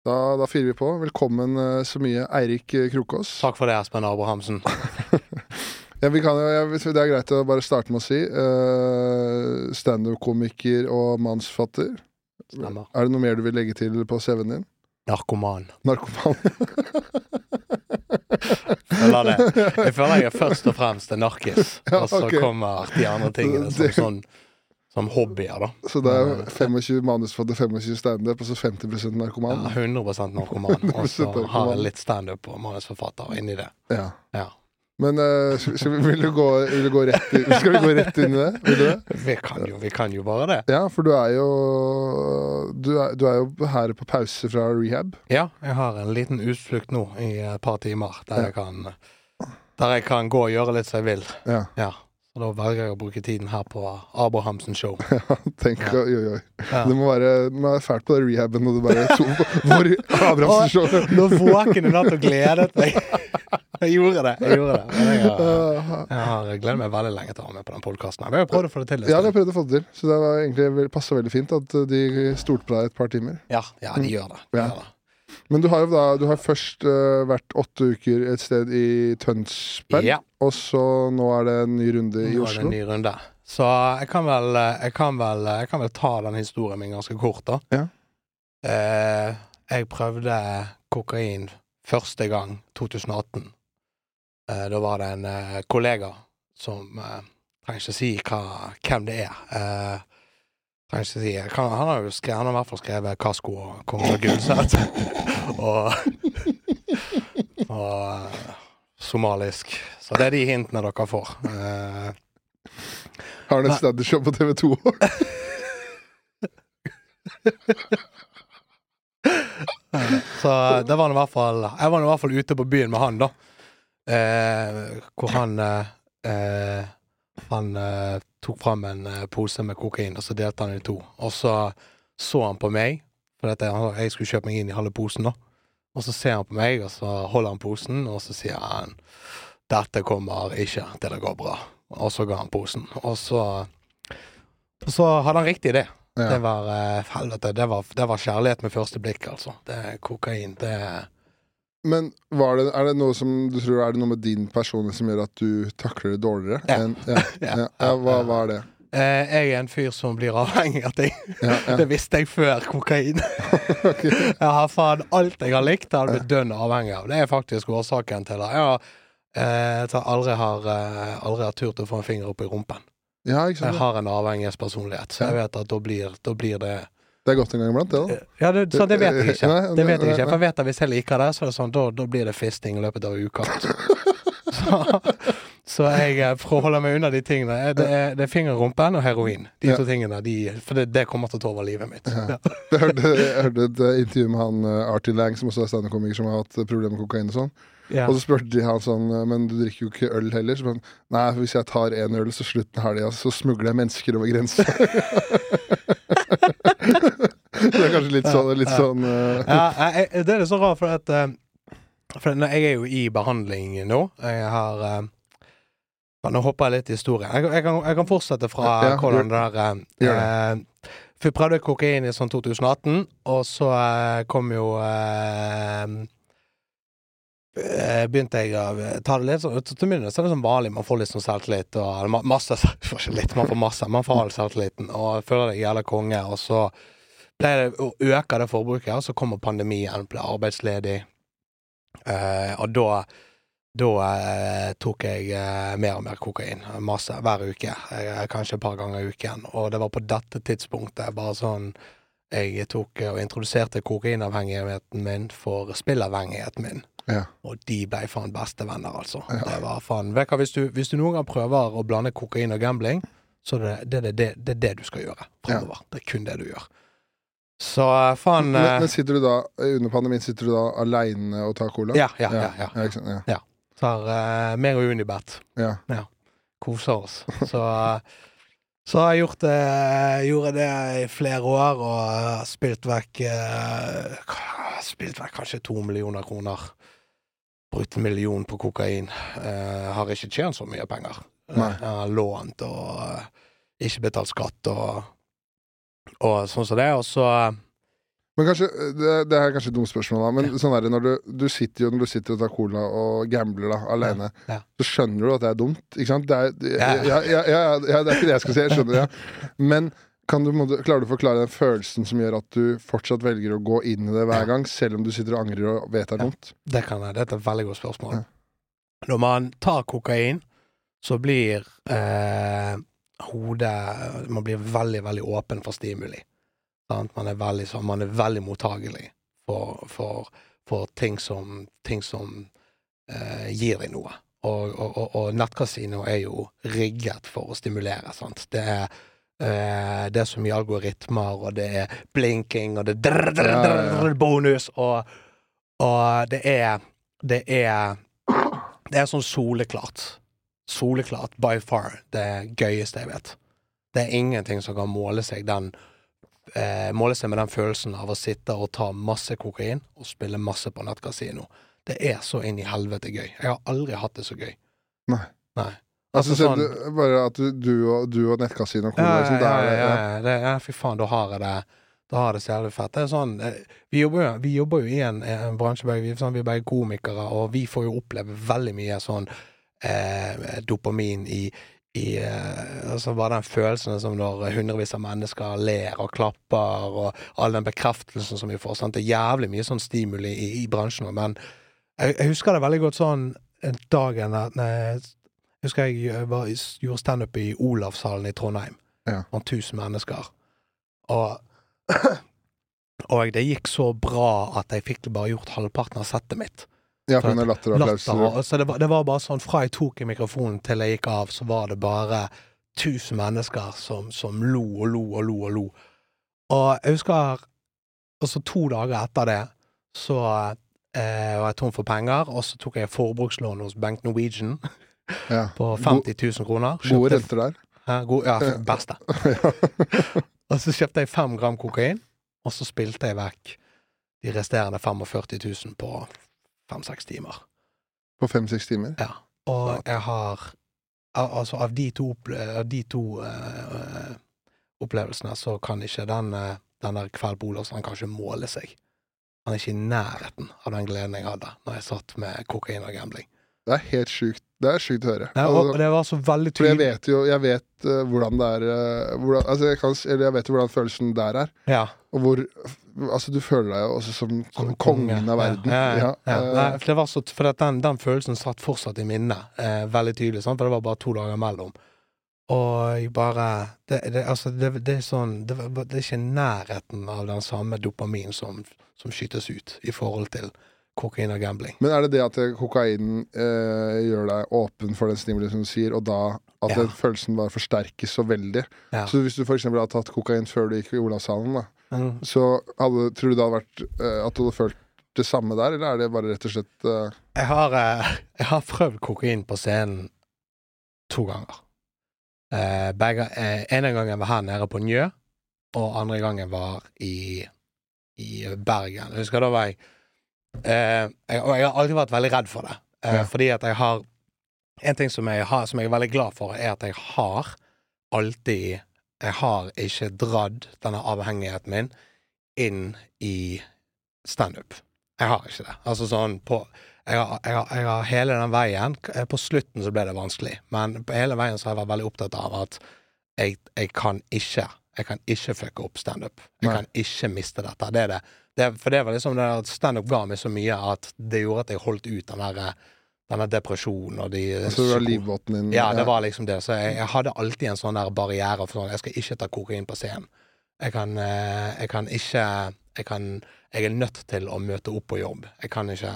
Da, da fyrer vi på. Velkommen eh, så mye, Eirik eh, Krokås. Takk for det, Espen Abrahamsen. Ja, vi kan ja, det er greit å bare starte med å si. Uh, Standup-komiker og mannsfatter. Stemmer. Er det noe mer du vil legge til på CV-en din? Narkoman. Narkoman. Føler det. Jeg føler jeg er først og fremst en narkis, Ja, og så kommer de andre tingene som, sånn, som hobbyer, da. Så det er 25 manusforfatter, 25 standup, og så 50 narkoman. Ja, 100 narkoman. Og så 100% har jeg litt standup og manusforfatter inni det. Ja. Ja. Men uh, skal vi, vil, du gå, vil du gå rett i, Skal vi gå rett inn i det? Vil du det? Vi kan jo, vi kan jo bare det. Ja, for du er jo du er, du er jo her på pause fra rehab. Ja, jeg har en liten utflukt nå i et par timer der jeg kan Der jeg kan gå og gjøre litt som jeg vil. Ja. Ja. Så da velger jeg å bruke tiden her på Abrahamsen show. Tenk, Ja. oi, oi. Ja. Det må være, det er fælt på det rehaben når du bare to, Hvor Abrahamsen show Nå våken i natt og gledet meg. Jeg gjorde det. jeg gjorde det. Jeg har, jeg har gledet meg veldig lenge til å være med på den podkasten. Vi har prøvd å få det til. Ja, vi har prøvd å få det til. Så det var egentlig passa veldig fint at uh, de stolte på deg et par timer. ja, ja, de gjør det. De Ja. gjør det. Men du har jo da Du har først uh, vært åtte uker et sted i Tønsberg, Ja, og så nå er det en ny runde i nå er det en ny runde. Så jeg kan vel, jeg kan vel, jeg kan vel ta den historien min ganske kort, da. Ja. Uh, jeg prøvde kokain første gang 2018. Uh, da var det en eh, kollega som eh, Trenger ikke si hva, hvem det er. Eh, trenger ikke si kan, Han har jo skrevet, han har i hvert fall skrevet 'Kasko og kongen av Gulset'. og og eh, somalisk. Så det er de hintene dere får. Uh, Har han et standup-show på TV 2 Så det var i hvert fall Jeg var i hvert fall ute på byen med han, da. Uh, hvor han uh, eh, Han eh, tok fram en eh, pose med kokain, og så delte han i to. Og så så han på meg, for at jeg, skulle kjøpe meg inn i halve posen, da. Og så ser han på meg, og så holder han posen, og så sier han 'Dette kommer ikke til å gå bra'. Og så ga han posen. Og så Og så hadde han riktig idé. det. Ja. Det var eh, helvete. Det var, det var kjærlighet med første blikk, altså. Det er kokain. Det er Men det, er det noe som du tror Er det noe med din personlighet som gjør at du takler det dårligere? Ja. En, ja, ja, ja, hva, hva er det? eh, Jeg er en fyr som blir avhengig av ting. Det visste jeg før kokain. Jeg har faen alt jeg har likt, jeg blitt dønn avhengig av. Det er faktisk årsaken til det. Jeg har, eh, jeg aldri har, eh, aldri har turt å få en finger opp i rumpen. Jeg har en avhengighetspersonlighet, så jeg vet at da blir, da blir det Det er godt en gang iblant, det, da. Ja, det, så det vet jeg ikke. Det vet jeg ikke. For jeg vet at hvis jeg liker det, så er det sånn, da, da blir det fisting i løpet av uka. Så, så jeg forholder holde meg unna de tingene eh, Det er, det er finger rumpen og heroin. De to tingene. De, for det, det kommer til å ta over livet mitt. Ja. Jeg hørte, jeg hørte et eh, intervju med han Artie Lang, som også er standup-komiker, som har hatt eh, problemer med kokain og sånn. Ja. Og så spurte de han sånn eh, Men du drikker jo ikke øl heller? Så han, Nei, for hvis jeg tar én øl, så slutten helga, så smugler jeg mennesker over grensa. det er kanskje litt sånn, litt sånn uh... Ja, jeg, det er så rart, for at eh, For jeg er jo i behandling nå. Jeg har eh, ja, Nå hopper jeg litt i historien. Jeg, jeg, kan, jeg kan fortsette fra Ja, hvordan det der eh, gjør eh, For jeg prøvde kokain i sånn 2018, og så eh, kom jo eh, eh, begynte jeg å ta det litt sånn Til å begynne så er det sånn vanlig, man får litt sånn selvtillit og masse litt, man får masse. Man får all selvtilliten og føler deg jævla konge, og så det å øke det forbruket, og så kommer pandemien, ble arbeidsledig, uh, og da da eh, tok jeg eh, mer og mer kokain. Masse. Hver uke. Eh, kanskje et par ganger i uken. Og det var på dette tidspunktet bare sånn jeg tok eh, og introduserte kokainavhengigheten min for spillavhengigheten min. Ja. Og de ble faen bestevenner, altså. Ja. Det var faen hva, hvis, du, hvis du noen gang prøver å blande kokain og gambling, så det, det, det, det, det er det du skal gjøre fremover. Det er kun det du gjør. Så eh, faen men, eh, men sitter du da under pandemien Sitter du da aleine og tar cola? Ja, ja, ja. ja. ja. ja. ja. Tar uh, meg og Unibet. ja. Koser oss. Så, så har jeg gjort det, gjorde det i flere år og spilt vekk uh, Spilt vekk kanskje to millioner kroner. Brutt en million på kokain. Uh, har ikke tjent så mye penger. Nei. Jeg har lånt og ikke betalt skatt og, og sånn som det. Og så Men kanskje, det, det er kanskje et dumt spørsmål, da, men sånn er det når du, du sitter jo når du sitter og tar cola og gambler da, alene, Ja. så skjønner du at det er dumt. Ikke sant? Det er, Ja. ja, ja, ja, ja, det er ikke det jeg skal si, jeg skjønner det. Ja. Men kan du, må klarer du å forklare den følelsen som gjør at du fortsatt velger å gå inn i det hver Ja. gang, selv om du sitter og angrer og vet det er Ja. dumt? Det kan jeg. Det er et veldig godt spørsmål. Ja. Når man tar kokain, så blir eh, hodet Man blir veldig, veldig åpen for stimuli. Sant? Man er veldig, så, man er veldig mottagelig for, for, for ting som, ting som eh, gir deg noe. Og, og, og, og nettkasino er jo rigget for å stimulere. Sant? Det er eh, det er så mye algoritmer, og det er blinking, og det er drr, drr, drr, drr, bonus, og, og det er Det er Det er sånn soleklart. Soleklart, by far, det gøyeste jeg vet. Det er ingenting som kan måle seg den eh, Måle seg med den følelsen av å sitte og ta masse kokain og spille masse på nettkasino. Det er så inn i helvete gøy. Jeg har aldri hatt det så gøy. Nei. Nei. Altså, Altså, sånn- du, bare at du, du og, du og nettkasino kommer cola, Ja, liksom, ja, ja, ja, ja. Det, ja, fy faen, da har jeg det Da har det så jævlig fett. Det er sånn eh, Vi jobber jo, vi jobber jo i en, en bransje vi, sånn, vi er bare komikere, og vi får jo oppleve veldig mye sånn eh, dopamin i i eh, altså bare den følelsen som når hundrevis av mennesker ler og klapper, og all den bekreftelsen som vi får. Sant? Det er jævlig mye sånn stimuli i, i bransjen. Men jeg, jeg husker det veldig godt sånn en dagen at Jeg husker jeg var, gjorde standup i Olavshallen i Trondheim. Ja. Sånn 1000 mennesker. Og Og det gikk så bra at jeg fikk bare gjort halvparten av settet mitt. Ja, den latter. Latter, så det var, det var bare sånn fra jeg tok i mikrofonen til jeg gikk av, så var det bare tusen mennesker som, som lo og lo og lo og lo. Og jeg husker Og så to dager etter det så eh, var jeg tom for penger, og så tok jeg forbrukslån hos Bank Norwegian Ja. på 50 000 kroner. Gode Kjøpte- renter der. Hæ? God, ja, beste. og så kjøpte jeg fem gram kokain, og så spilte jeg vekk de resterende 45 000 på fem-seks timer. På fem-seks timer. Ja. Og jeg har Altså, av de to, av de to uh, opplevelsene, så kan ikke den, uh, den der Kveld på Olavsson kanskje måle seg. Han er ikke i nærheten av den gleden jeg hadde når jeg satt med kokain og gambling. Det er helt sjukt. Det er sjukt å høre. Nei, Altså, og det var så veldig For jeg tydelig. vet jo Jeg vet uh, hvordan det er uh, hvordan, altså jeg, kan, eller jeg vet jo hvordan følelsen der er. Ja. Og hvor Altså, du føler deg jo også som, som kongen av verden. Ja, ja, ja. Ja, eh, Nei, for det var så, for den, den følelsen satt fortsatt i minnet, eh, veldig tydelig, sant? for det var bare to dager imellom. Og jeg bare Det, det, altså, det, det er sånn det, det er ikke nærheten av den samme dopamin som, som skytes ut i forhold til kokain og gambling. Men er det det at eh, kokainen eh, gjør deg åpen for den stimuli som du sier, og da at Ja. den følelsen bare forsterkes så veldig? Ja. Så hvis du f.eks. hadde tatt kokain før du gikk i Olavshallen, da, mm. så hadde, tror du det hadde vært eh, at du hadde følt det samme der, eller er det bare rett og slett eh, jeg, har, eh, jeg har prøvd kokain på scenen to ganger. Eh, begge, en gang jeg var her nede på Njø, og andre gangen var i, i Bergen. Jeg husker da var jeg, eh, jeg Og jeg har alltid vært veldig redd for det. Eh, Ja. Fordi at jeg har En ting som jeg, har, som jeg er veldig glad for, er at jeg har alltid Jeg har ikke dratt denne avhengigheten min inn i standup. Jeg har ikke det. Altså sånn på jeg har, jeg, har, jeg har hele den veien eh, På slutten så ble det vanskelig, men på hele veien så har jeg vært veldig opptatt av at jeg, jeg kan ikke Jeg kan ikke fucke opp standup. Jeg Nei. kan ikke miste dette. Det er det. Det. For det var liksom det at standup ga meg så mye at det gjorde at jeg holdt ut den der denne depresjonen og de Altså det var livbåten din? ja, det var liksom det. Så jeg, jeg hadde alltid en sånn der barriere for sånn Jeg skal ikke ta kokain på scenen. Jeg kan, eh, jeg kan ikke jeg, kan, jeg er nødt til å møte opp på jobb. Jeg kan ikke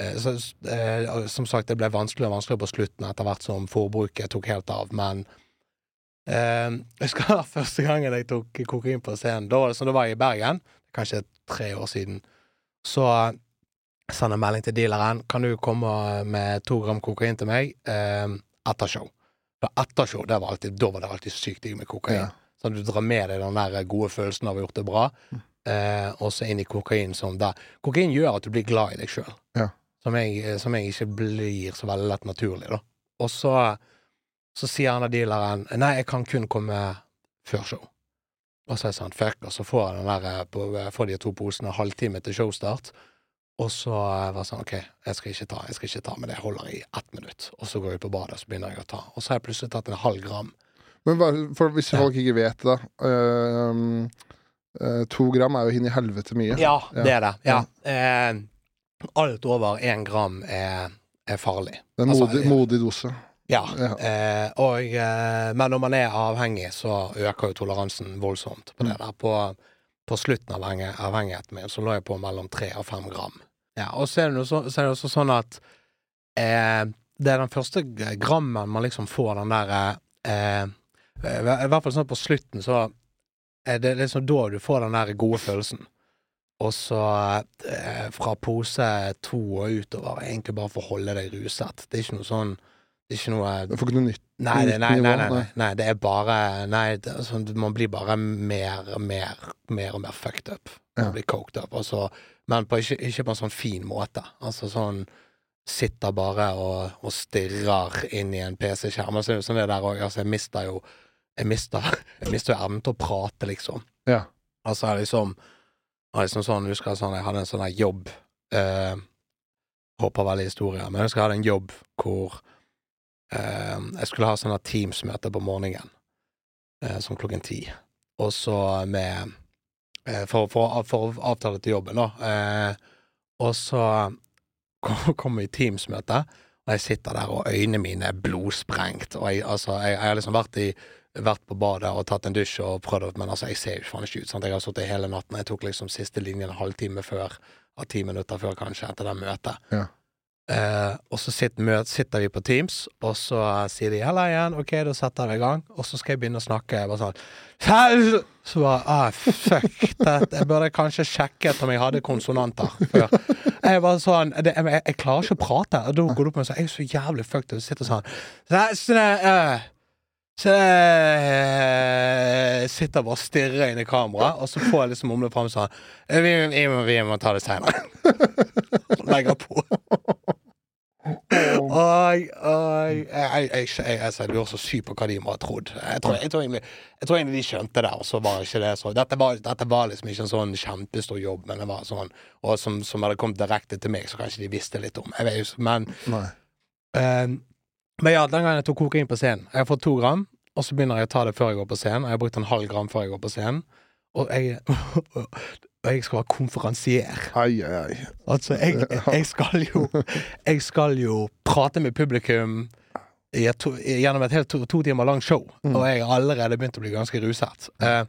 eh, så, eh, Som sagt, det ble vanskeligere og vanskeligere på slutten etter hvert som forbruket tok helt av, men Jeg husker første gangen jeg tok kokain på scenen. Da, så da var jeg i Bergen, kanskje tre år siden. Så sender jeg melding til dealeren. Kan du komme med to gram kokain til meg eh, etter show? For etter show, det var alltid, da var det alltid sykt digg med kokain. Ja. Sånn at du drar med deg den der gode følelsen av å ha gjort det bra, eh, og så inn i kokain som der. Kokain gjør at du blir glad i deg sjøl, Ja. som, jeg- som jeg ikke blir så veldig lett naturlig, da. Og så, så sier han av dealeren nei, jeg kan kun komme før show. Og så han fuck, og så får jeg den der eh, på, får de to posene halvtime til showstart. Og så eh, var jeg sånn, OK, jeg skal ikke ta, jeg skal ikke ta, men det holder i ett minutt. Og så går jeg på badet, og så begynner jeg å ta. Og så har jeg plutselig tatt en halv gram. Men for hvis Ja. folk ikke vet det, da. Øh, øh, to gram er jo inn i helvete mye. Ja, Ja. det er det. Ja. Eh, alt over én gram er, er farlig. Det er en modig, altså, modig dose. Ja. Eh, og, eh, men når man er avhengig, så øker jo toleransen voldsomt på det Mm. der. På, på slutten av avhengigheten min så lå jeg på mellom tre og fem gram. Ja, og så er det, så, så er det også sånn at eh, det er den første grammen man liksom får den der eh, I hvert fall sånn på slutten, så er det liksom da du får den der gode følelsen. Og så eh, fra pose to og utover, egentlig bare for å holde deg ruset. Det er ikke noe sånn ikke noe Du får ikke noe nytt. Nei, nei, nei, nivå, nei, nei, nei. det er bare Nei, det, sånn, man blir bare mer og mer, mer og mer fucked up. Man Ja. blir coked up. Altså, men på, ikke, ikke på en sånn fin måte. Altså sånn Sitter bare og, og stirrer inn i en PC-skjerm. Altså, sånn det der òg. Altså, jeg mister jo Jeg mister, jeg mister jo evnen til å prate, liksom. Ja. Altså liksom, liksom sånn, jeg husker sånn, jeg hadde en sånn jobb eh, Håper veldig historier, men jeg husker jeg hadde en jobb hvor eh, jeg skulle ha sånne Teams-møter på morgenen, eh, som klokken ti. Og så med eh, for, for, for å avtale til jobben, da. Eh, og så kommer vi i Teams-møte, og jeg sitter der, og øynene mine er blodsprengt. Og jeg, altså, jeg, jeg har liksom vært i vært på badet og tatt en dusj og prøvd, men altså, jeg ser jo faen ikke ut. Sant? Jeg har sittet hele natten. Jeg tok liksom siste linjen en halvtime før, ti minutter før kanskje, etter det møtet. Ja. Eh, og så sitter, sitter vi på Teams, og så sier de 'halla igjen', ok, da setter vi i gang. Og så skal jeg begynne å snakke. Bare sånn? Så bare ah, fuck that. Jeg burde kanskje sjekket om jeg hadde konsonanter før. Jeg var sånn det, jeg, jeg, klarer ikke å prate. Og da går det opp med sånn Jeg er så jævlig fucked Og Sitter sånn «Nei, sånn, eh, så jeg sitter bare og stirrer inn i kameraet, og så får jeg liksom mumle fram sånn vi, vi, vi må ta det seinere. Legger på. Oi, oi Jeg, jeg, jeg, jeg, lurer så sykt på hva de må ha trodd. Jeg tror, egentlig, de skjønte det, og så var ikke det så Dette var, dette var liksom ikke en sånn kjempestor jobb, men det var sånn Og som, som hadde kommet direkte til meg, så kanskje de visste litt om. Jeg vet men. Eh, men ja, den gangen jeg tok kokain på scenen Jeg har fått to gram, og så begynner jeg å ta det før jeg går på scenen. Jeg har brukt en halv gram før jeg går på scenen. Og jeg, og jeg skal være konferansier. Ai, ai. Altså, jeg, jeg skal jo Jeg skal jo prate med publikum to, gjennom et helt to, to timer langt show, Mm. og jeg har allerede begynt å bli ganske ruset. Eh,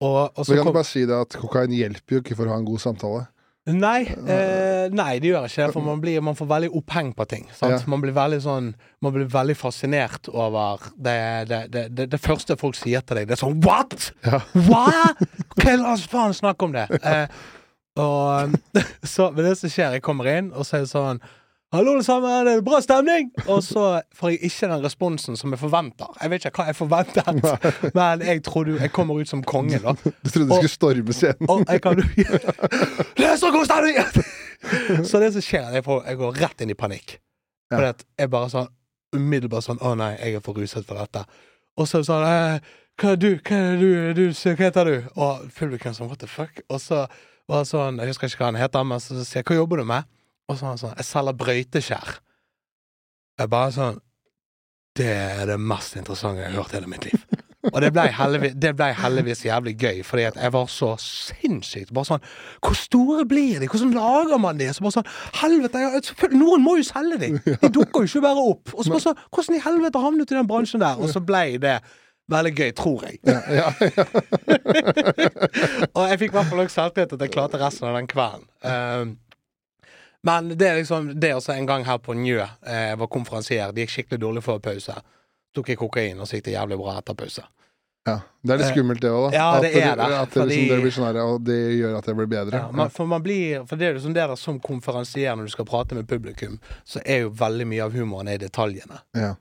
og, og Så så kan kom du bare si det at kokain hjelper jo ikke for å ha en god samtale. Nei, eh, nei, det gjør ikke det, for man, blir, man får veldig oppheng på ting. Ja. Man blir veldig sånn Man blir veldig fascinert over det, det, det, det, det første folk sier til deg. Det er sånn What?! Ja. Hva la oss faen snakke om det? Eh, og så Men det som skjer, jeg kommer inn, og så er det sånn Hallo, alle sammen, det er bra stemning! Og så får jeg ikke den responsen som jeg forventer. Jeg vet ikke hva jeg forventet, men jeg trodde jeg kommer ut som konge, da. Du trodde du skulle storme scenen. Og jeg kan Det er så god stemning! Så det som skjer, er at jeg, går rett inn i panikk. Ja. At jeg bare sånn umiddelbart sånn Å nei, jeg er for ruset for dette. Og så er det sånn eh, Hva er du? Hva er du? du hva heter du? Og publikum sånn What the fuck? Og så var det sånn Jeg husker ikke hva han heter, men så sier jeg Hva jobber du med? Og så var han sånn Jeg selger brøyteskjær. Jeg bare sånn Det er det mest interessante jeg har hørt i hele mitt liv. Og det ble, heldigvis, ble heldigvis jævlig gøy, fordi at jeg var så sinnssykt Bare sånn Hvor store blir de? Hvordan lager man de? Så bare sånn Helvete, jeg, noen må jo selge de! De dukker jo ikke bare opp. Og så bare sånn Hvordan i helvete havnet du i den bransjen der? Og så ble det veldig gøy, tror jeg. Ja, ja, ja. Og jeg fikk i hvert fall nok selvtillit at jeg klarte resten av den kvelden. Um, men det er liksom Det også en gang her på Njø. eh, var konferansier. Det gikk skikkelig dårlig før pause. Tok jeg kokain, og så gikk det jævlig bra etter pause. ja. Det er litt skummelt, det òg. Ja, det er det, At det, fordi- liksom, det blir sånn her, og det gjør at det blir bedre. Ja, man, for man blir For det er jo sånn det der som konferansier når du skal prate med publikum, så er jo veldig mye av humoren i detaljene. Ja.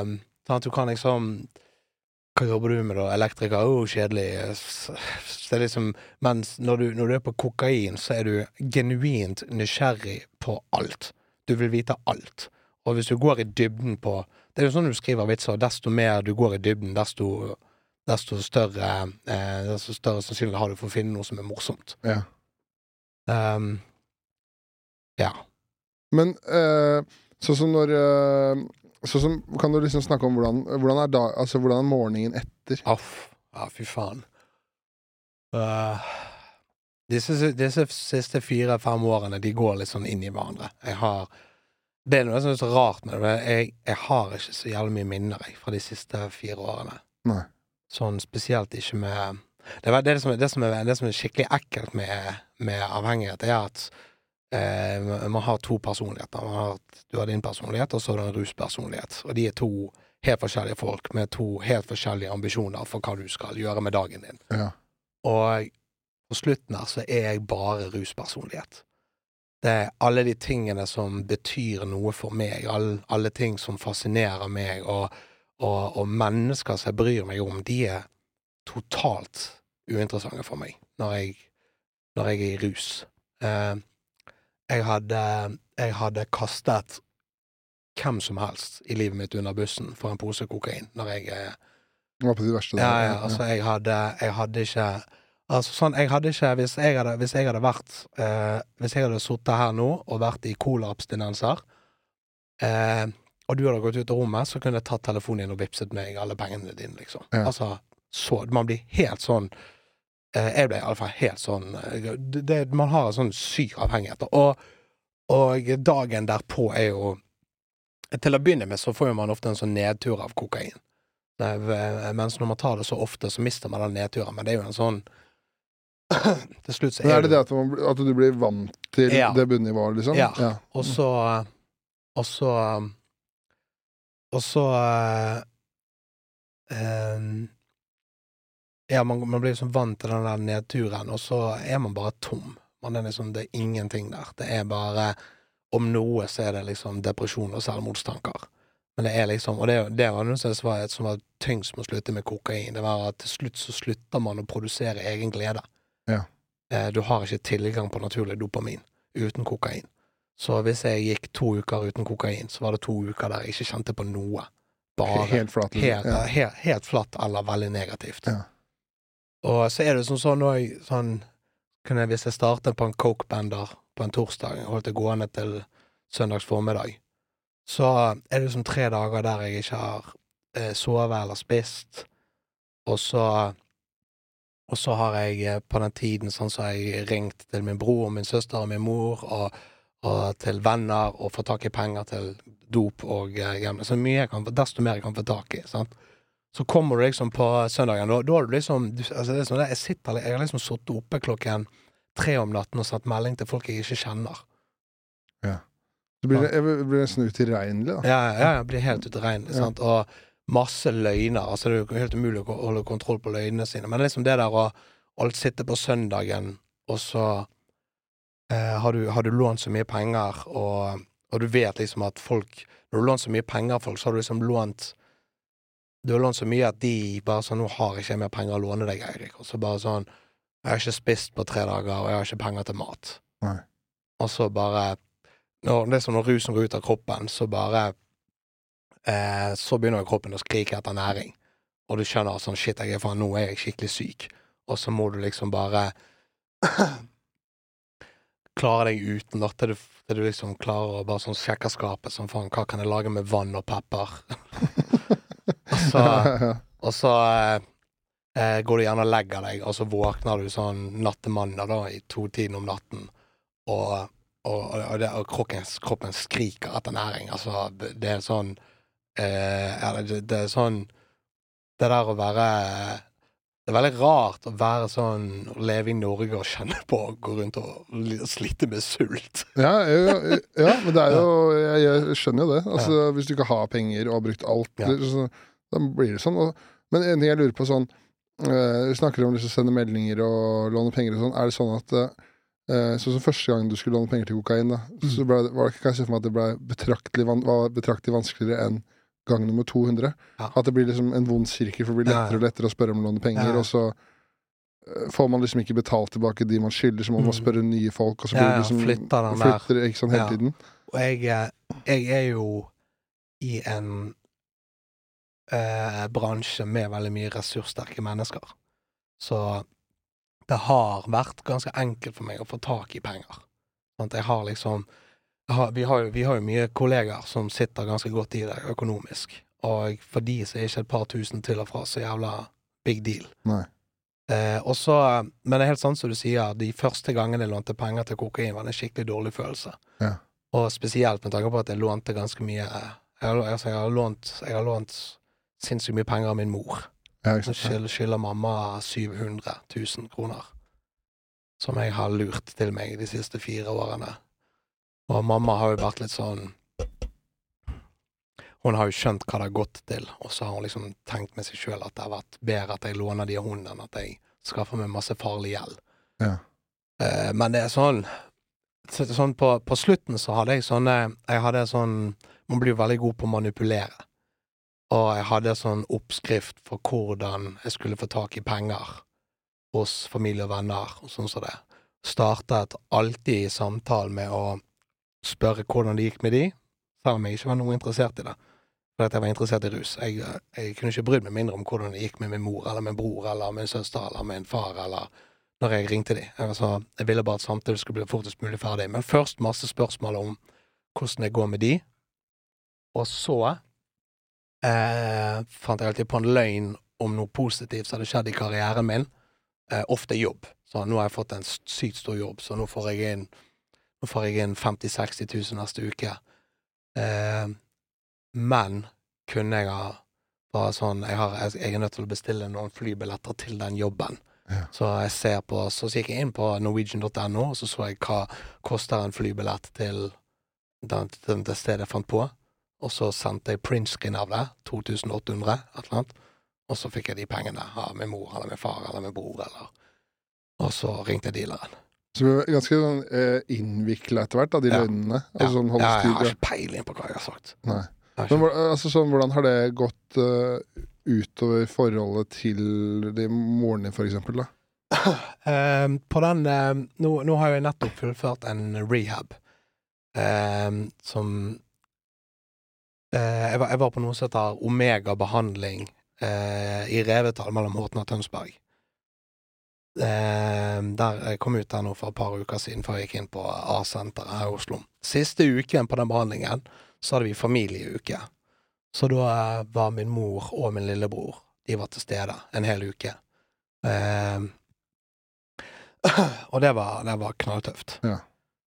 Um, sånn at du kan liksom Hva jobber du med, da? Elektriker? Å, oh, kjedelig. Det er liksom Mens når du, når du er på kokain, så er du genuint nysgjerrig på alt. Du vil vite alt. Og hvis du går i dybden på Det er jo sånn du skriver vitser, desto mer du går i dybden, desto, desto større, eh, desto større sannsynlighet har du for å finne noe som er morsomt. Ja. Um, ja. Men eh, sånn som når eh, Sånn som Kan du liksom snakke om hvordan, hvordan, er, da, altså, hvordan er morgenen etter? Aff. Ja, fy faen. Uh, disse, disse siste fire-fem årene, de går litt sånn inn i hverandre. Jeg har Det er noe som er så rart med det, men jeg, jeg har ikke så jævlig mye minner jeg, fra de siste fire årene. Nei. Sånn spesielt ikke med Det, det, som, det, som, er, det som er skikkelig ekkelt med, med avhengighet, er at eh, man har to personligheter. Man har, du har din personlighet, og så har du en ruspersonlighet. Og de er to helt forskjellige folk med to helt forskjellige ambisjoner for hva du skal gjøre med dagen din. Ja. Og på slutten her så er jeg bare ruspersonlighet. Det er alle de tingene som betyr noe for meg, alle, alle ting som fascinerer meg, og, og, og mennesker som jeg bryr meg om, de er totalt uinteressante for meg når jeg, når jeg er i rus. Eh, jeg hadde, jeg hadde kastet hvem som helst i livet mitt under bussen for en pose kokain når jeg eh, Det var på de verste ja, ja, altså jeg hadde, jeg hadde ikke Altså sånn, jeg hadde ikke Hvis jeg hadde, hvis jeg hadde vært eh, Hvis jeg hadde sittet her nå og vært i colaabstinenser, eh, og du hadde gått ut av rommet, så kunne jeg tatt telefonen din og vippset meg alle pengene dine, liksom. Ja. Altså, så Man blir helt sånn Jeg ble iallfall helt sånn eh, det, Man har en sånn syk avhengighet. Og, og dagen derpå er jo Til å begynne med så får man ofte en sånn nedtur av kokain. Eh, mens når man tar det så ofte, så mister man den nedturen. Men det er jo en sånn Til slutt så er er det det at, man, at du blir vant til Ja. det bunnivået, liksom? Ja. Og så Og så Og så øh, eh, Ja, man, man blir liksom vant til den der nedturen, og så er man bare tom. Man er liksom, det er ingenting der. Det er bare Om noe så er det liksom depresjon og selvmordstanker. Men det er liksom Og det, det var som var, som var tyngst med å slutte med kokain. Det var at til slutt så slutter man å produsere egen glede. Ja. Eh, du har ikke tilgang på naturlig dopamin uten kokain. Så hvis jeg gikk to uker uten kokain, så var det to uker der jeg ikke kjente på noe. Bare Helt flat. liksom. helt, ja. helt, helt flatt eller veldig negativt. Ja. Og så er det sånn sånn òg sånn jeg, Hvis jeg startet på en coke-bender på en torsdag, holdt det gående til søndags formiddag, så er det liksom tre dager der jeg ikke har eh, sovet eller spist, og så og så har jeg eh, på den tiden sånn så har jeg ringt til min bror og min søster og min mor og, og til venner og fått tak i penger til dop og eh, gambling. Så mye jeg kan, desto mer jeg kan få tak i. sant? Så kommer du liksom på søndagen, da, da har du liksom du, altså det er sånn, jeg, sitter, jeg har liksom sittet oppe klokken tre om natten og satt melding til folk jeg ikke kjenner. Ja. Du blir, jeg blir nesten utilregnelig, da. Ja, ja, jeg blir helt utilregnelig. Sant? Og masse løgner. altså Det er jo helt umulig å holde kontroll på løgnene sine. Men liksom det der å alt sitte på søndagen, og så eh, har, du, har du lånt så mye penger, og, og du vet liksom at folk Når du lånt så mye penger av folk, så har du liksom lånt Du har lånt så mye at de bare sånn 'Nå har jeg ikke mer penger å låne deg, Eirik.' Og så bare sånn 'Jeg har ikke spist på tre dager, og jeg har ikke penger til mat.' Nei. Og så bare når, Det er som når rusen går ut av kroppen, så bare eh, Så begynner jo kroppen å skrike etter næring. Og du skjønner sånn Shit, jeg er faen, nå er jeg skikkelig syk. Og så må du liksom bare klare deg uten, da. Til du, til du liksom klarer å bare sånn sjekke skapet som faen, hva kan jeg lage med vann og pepper? og så, og så eh, går du gjerne og legger deg, og så våkner du sånn natt til mandag da, i to-tiden om natten, og, og, og, det, og kroppen, kroppen skriker etter næring. Altså, det, det er sånn eh, det, det er sånn Det der å være Det er veldig rart å være sånn Å leve i Norge og kjenne på å gå rundt og slite med sult. ja, ja, ja, men det er jo Jeg, jeg skjønner jo det. Altså, Hvis du ikke har penger og har brukt alt, Ja. så, da blir det sånn. Og, men en ting jeg lurer på sånn eh, Vi snakker om liksom å sende meldinger og låne penger og sånn. Er det sånn at Sånn som første gang du skulle låne penger til kokain, da, så ble, var, det- kan jeg se for meg at det ble betraktelig, var betraktelig vanskeligere enn gang nummer 200. Ja. At det blir liksom en vond sirkel, for det blir lettere og lettere å spørre om å låne penger, Ja, og så får man liksom ikke betalt tilbake de man skylder, så må man Mm. spørre nye folk, og så blir ja, liksom flytter den der. flytter, ikke sånn, hele tiden. Og jeg, jeg er jo i en eh, bransje med veldig mye ressurssterke mennesker. Så det har vært ganske enkelt for meg å få tak i penger. Sånn at jeg har liksom jeg har, vi, har jo, vi har jo mye kollegaer som sitter ganske godt i det økonomisk. Og for de så er ikke et par tusen til og fra så jævla big deal. Nei. Eh, også, men det er helt sant som du sier, de første gangene jeg lånte penger til kokain, var det en skikkelig dårlig følelse. Ja. Og spesielt med tanke på at jeg lånte ganske mye Jeg har, altså, jeg har lånt, jeg har lånt sinnssykt mye penger av min mor. Ja, skylder, mamma 700 000 kroner. Som jeg har lurt til meg de siste fire årene. Og mamma har jo vært litt sånn Hun har jo skjønt hva det har gått til, og så har hun liksom tenkt med seg sjøl at det har vært bedre at jeg låner de av enn at jeg skaffer meg masse farlig gjeld. Ja. Eh, men det er sånn så, Sånn på, på slutten så hadde jeg sånne Jeg hadde sånn Man blir jo veldig god på å manipulere. Og jeg hadde sånn oppskrift for hvordan jeg skulle få tak i penger hos familie og venner og sånn som det. Startet alltid samtalen med å spørre hvordan det gikk med de, selv om jeg ikke var noe interessert i det. For at jeg var interessert i rus. Jeg, jeg kunne ikke brydd meg mindre om hvordan det gikk med min mor eller min bror eller min søster eller min far eller når jeg ringte de. Jeg, jeg ville bare at samtalen skulle bli fortest mulig ferdig. Men først masse spørsmål om hvordan det går med de. Og så eh, fant jeg alltid på en løgn om noe positivt som hadde skjedd i karrieren min. Eh, ofte jobb. Så nå har jeg fått en sykt stor jobb, så nå får jeg inn får jeg inn 50 000-60 000 neste uke. Eh, men kunne jeg ha bare sånn jeg, har, jeg, er nødt til å bestille noen flybilletter til den jobben. Ja. Så jeg ser på Så gikk jeg inn på norwegian.no, og så så jeg hva koster en flybillett til den, den, det stedet jeg fant på. Og så sendte jeg printscreen av det, 2800, et eller annet. Og så fikk jeg de pengene av min mor eller min far eller min bror, eller Og så ringte jeg dealeren. Så du er ganske sånn eh, innvikla etter hvert, av de Ja. løgnene. Altså sånn ja, jeg har ikke peiling på hva jeg har sagt. Nei. Har Men altså, sånn, hvordan har det gått uh, utover forholdet til de moren din, for eksempel, da? um, på den um, nå, nå har jeg nettopp fullført en rehab um, som jeg, var, jeg var på noe som heter Omega behandling eh, i Revetal mellom Horten og Tønsberg. Eh, der jeg kom ut der nå for et par uker siden, før jeg gikk inn på A-senteret her i Oslo. Siste uken på den behandlingen så hadde vi familieuke. Så da eh, var min mor og min lillebror De var til stede en hel uke. Eh, og det var, det var knalltøft. Ja.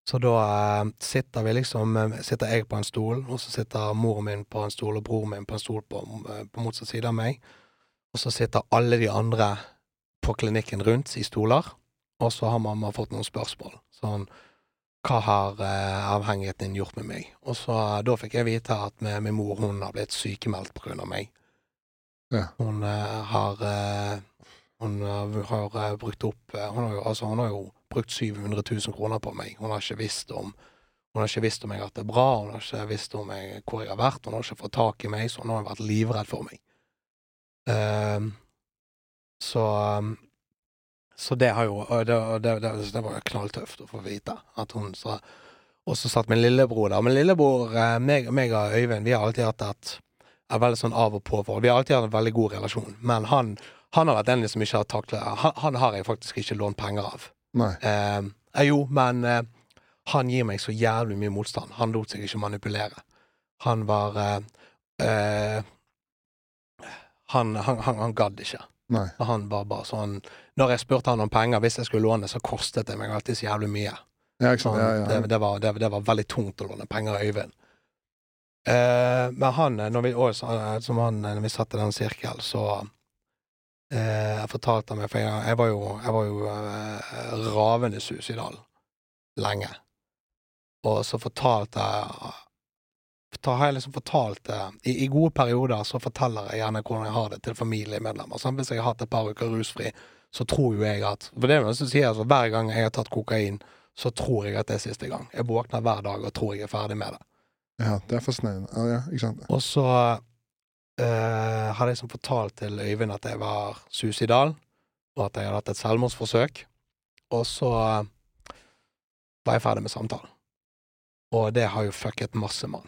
Så da eh, sitter vi liksom eh, Sitter jeg på en stol, og så sitter moren min på en stol, og broren min på en stol på, eh, på motsatt side av meg. Og så sitter alle de andre på klinikken rundt i stoler, og så har mamma fått noen spørsmål. Sånn Hva har eh, avhengigheten din gjort med meg? Og så eh, da fikk jeg vite at med min mor hun har blitt sykemeldt på grunn av meg. Ja. Hun eh, har Hun har eh, brukt opp hun, har jo, altså, hun har jo brukt 700 000 kroner på meg. Hun har ikke visst om hun har ikke visst om jeg har hatt det bra, hun har ikke visst om jeg, hvor jeg har vært, hun har ikke fått tak i meg, så hun har vært livredd for meg. Ehm, så um, Så det har jo det, det, det, det var jo knalltøft å få vite at hun sa Og så satt min lillebror der. Min lillebror, eh, meg, meg og Øyvind, vi har alltid hatt et, et veldig sånn av og på-forhold. Vi har alltid hatt en veldig god relasjon, men han, han har vært den som ikke har taklet han, han har jeg faktisk ikke lånt penger av. Nei. Eh, eh, jo, men eh, han gir meg så jævlig mye motstand. Han lot seg ikke manipulere. Han var eh, eh, Han, han, han, han gadd ikke. Nei. Han var bare sånn Når jeg spurte han om penger, hvis jeg skulle låne, så kostet det meg alltid så jævlig mye. Ja, sant. Sånn, Ja, ja. Det, det, var, det, det var veldig tungt å låne penger av Øyvind. Eh, men han, eh, når vi, også, eh, som han, når vi satt i den sirkel, så eh, jeg fortalte meg For jeg, jeg var jo, jeg var jo eh, ravende suicidal lenge. Og så fortalte jeg da har jeg liksom fortalt det I, I gode perioder så forteller jeg gjerne hvordan jeg har det til familiemedlemmer. Sånn, hvis jeg har hatt et par uker rusfri, så tror jo jeg at For det er noe som sier altså, hver gang jeg har tatt kokain, så tror jeg at det er siste gang. Jeg våkner hver dag og tror jeg er ferdig med det. ja, det er fascinerende. Ja, ja, ikke sant. Og så eh, hadde jeg liksom fortalt til Øyvind at jeg var suicidal, og at jeg hadde hatt et selvmordsforsøk. Og så eh, var jeg ferdig med samtalen. Og det har jo fucket masse mann.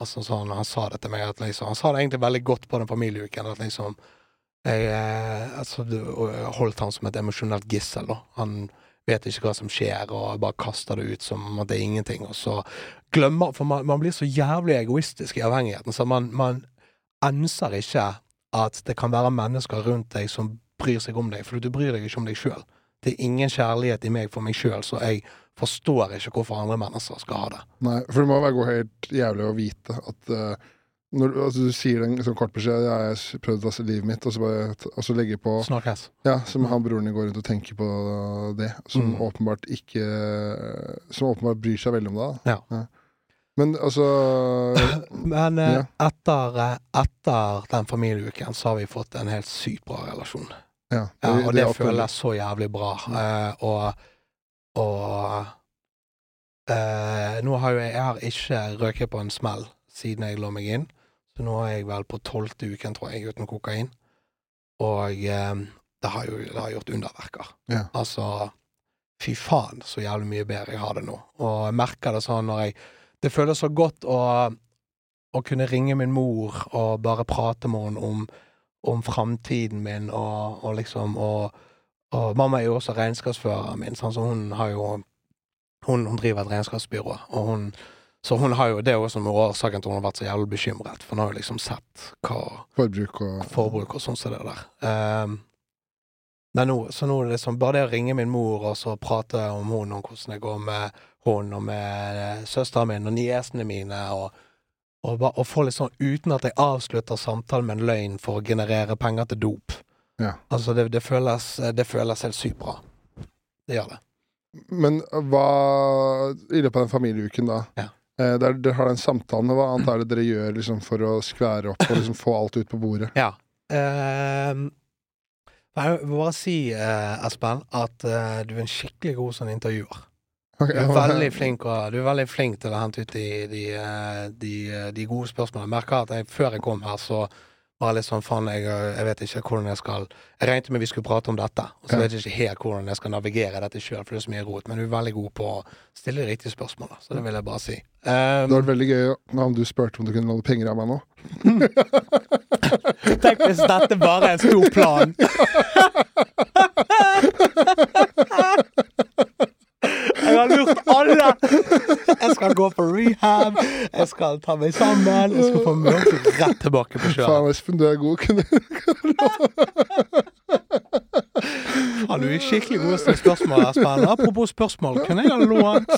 Altså sånn, Han sa det til meg, at liksom Han sa det egentlig veldig godt på den familieuken, at liksom jeg eh, altså, holdt han som et emosjonelt gissel, da. Han vet ikke hva som skjer, og bare kaster det ut som at det er ingenting, og så glemmer For man, man blir så jævlig egoistisk i avhengigheten, så man, man enser ikke at det kan være mennesker rundt deg som bryr seg om deg, for du bryr deg ikke om deg sjøl. Det er ingen kjærlighet i meg for meg sjøl, så jeg forstår ikke hvorfor andre mennesker skal ha det. Nei, for det må være helt jævlig å vite at uh, når altså, du sier en sånn kort beskjed ja, 'Jeg har prøvd å ta livet mitt', og så, bare, og så legger på Snakkes. Ja, som han broren din går rundt og tenker på det, som Mm. åpenbart ikke Som åpenbart bryr seg veldig om det. da. Ja. Men altså Men eh, Ja. etter, eh, etter den familieuken så har vi fått en helt sykt bra relasjon. Ja, Ja, og det, det føles så jævlig bra. Uh, og og uh, nå har jo jeg, jeg har ikke røket på en smell siden jeg lå meg inn. Så nå er jeg vel på tolvte uken, tror jeg, uten kokain. Og eh, det har jo det har gjort underverker. Ja. Altså Fy faen, så jævlig mye bedre jeg har det nå. Og jeg merker det sånn når jeg Det føles så godt å, å kunne ringe min mor og bare prate med henne om, om framtiden min, og, og liksom og, og mamma er jo også regnskapsføreren min, sånn, så hun har jo hun, hun driver et regnskapsbyrå, og hun så hun har jo, det er jo med årsaken til hun har vært så jævlig bekymret, for hun har jo liksom sett hva Forbruk og forbruk og sånn som det der. Um, men nå, så nå er det liksom bare det å ringe min mor og så prate om hun, om hvordan det går med hun og med eh, søsteren min og niesene mine, og, og, og få litt sånn uten at jeg avslutter samtalen med en løgn for å generere penger til dop. Ja. Altså, det, det, føles, det føles helt sykt bra. Det gjør det. Men hva I løpet av den familieuken, da. Ja. Eh, der dere har den samtalen, hva annet er det dere gjør liksom, for å skvære opp og liksom, få alt ut på bordet? Ja. Eh, jeg vil bare si, eh, Espen, at eh, du er en skikkelig god sånn intervjuer. Du er veldig flink, og, du er veldig flink til å hente ut de, de, eh, de, de gode spørsmålene. Jeg merker at jeg, før jeg kom her, så var jeg litt sånn faen, jeg, jeg vet ikke hvordan jeg skal Jeg regnet med vi skulle prate om dette, og så Ja. vet jeg ikke helt hvordan jeg skal navigere dette sjøl, for det er så mye rot. Men du er veldig god på å stille de riktige spørsmålene, så det vil jeg bare si. Det hadde Um, vært veldig gøy om du spurte om du kunne låne penger av meg nå. tenk hvis dette bare er en stor plan. Jeg har lurt alle! Jeg skal gå på rehab, jeg skal ta meg sammen, jeg skal få møte rett tilbake på sjøen. Faen, Espen, du er god. Kunne Faen, du er skikkelig god til å stille spørsmål, Espen. Apropos spørsmål, kunne jeg ha lånt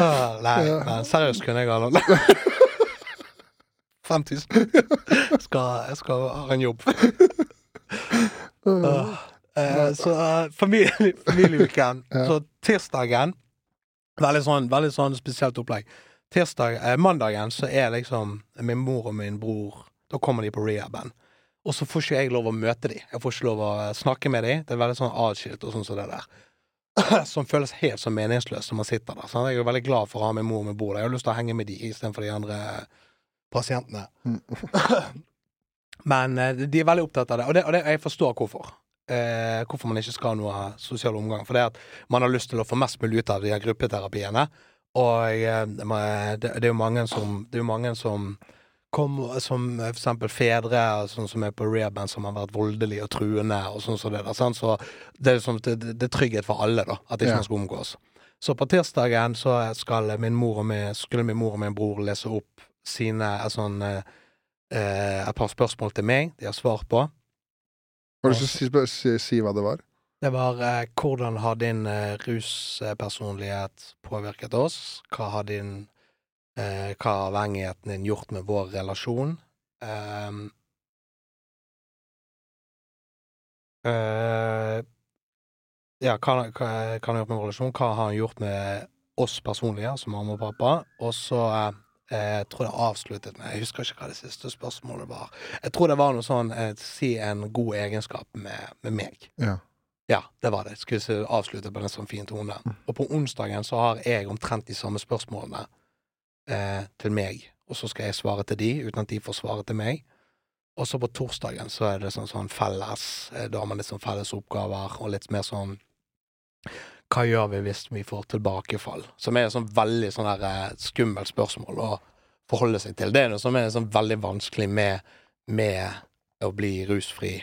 Ah, Nei, men seriøst kunne jeg ha lånt 5000. Jeg skal, jeg skal ha en jobb. Ah, eh, så eh, familie, familieuken. Ja. Så tirsdagen Veldig sånn, veldig sånn spesielt opplegg. Tirsdag, eh, mandagen så er liksom min mor og min bror Da kommer de på rehaben. Og så får ikke jeg lov å møte dem. Jeg får ikke lov å eh, snakke med dem. Det er veldig sånn atskilt og sånn som det der. Som føles helt så meningsløst når man sitter der. Sant? Jeg er jo veldig glad for å ha min mor og min bror der. Jeg har lyst til å henge med de istedenfor de andre pasientene. Men eh, de er veldig opptatt av det, og, det, og det, jeg forstår hvorfor. Eh, hvorfor man ikke skal ha noe sosial omgang. For det at man har lyst til å få mest mulig ut av de her gruppeterapiene. Og eh, det, det er jo mange som Det er jo mange som kom, Som eh, for eksempel fedre sånn som er på rehaben, som har vært voldelige og truende og sånn som det der. Sant? Så det er, som, det, det er trygghet for alle, da, at ikke man skal omgås. Så på tirsdagen så skal min mor og min, skulle min mor og min bror lese opp sine eh, sånn eh, eh, et par spørsmål til meg de har svar på. Har du lyst til å si, hva det var? Det var eh, hvordan har din eh, ruspersonlighet påvirket oss? Hva har din eh, Hva har avhengigheten din gjort med vår relasjon? Um, uh, ja, hva, hva, hva har han gjort med relasjon? Hva har han gjort med oss personlige, altså mamma og pappa? Og så eh, jeg tror det avsluttet med Jeg husker ikke hva det siste spørsmålet var. Jeg tror det var noe sånn eh, Si en god egenskap med, med meg. Ja. Ja, det var det. Skulle avslutte på den sånn fin tone. Og på onsdagen så har jeg omtrent de samme spørsmålene eh, til meg, og så skal jeg svare til de, uten at de får svare til meg. Og så på torsdagen så er det sånn, sånn felles, eh, da har man litt sånn felles oppgaver, og litt mer sånn hva gjør vi hvis vi får tilbakefall? Som er et sånn veldig sånn her eh, skummelt spørsmål å forholde seg til. Det er noe som er sånn veldig vanskelig med, med å bli rusfri,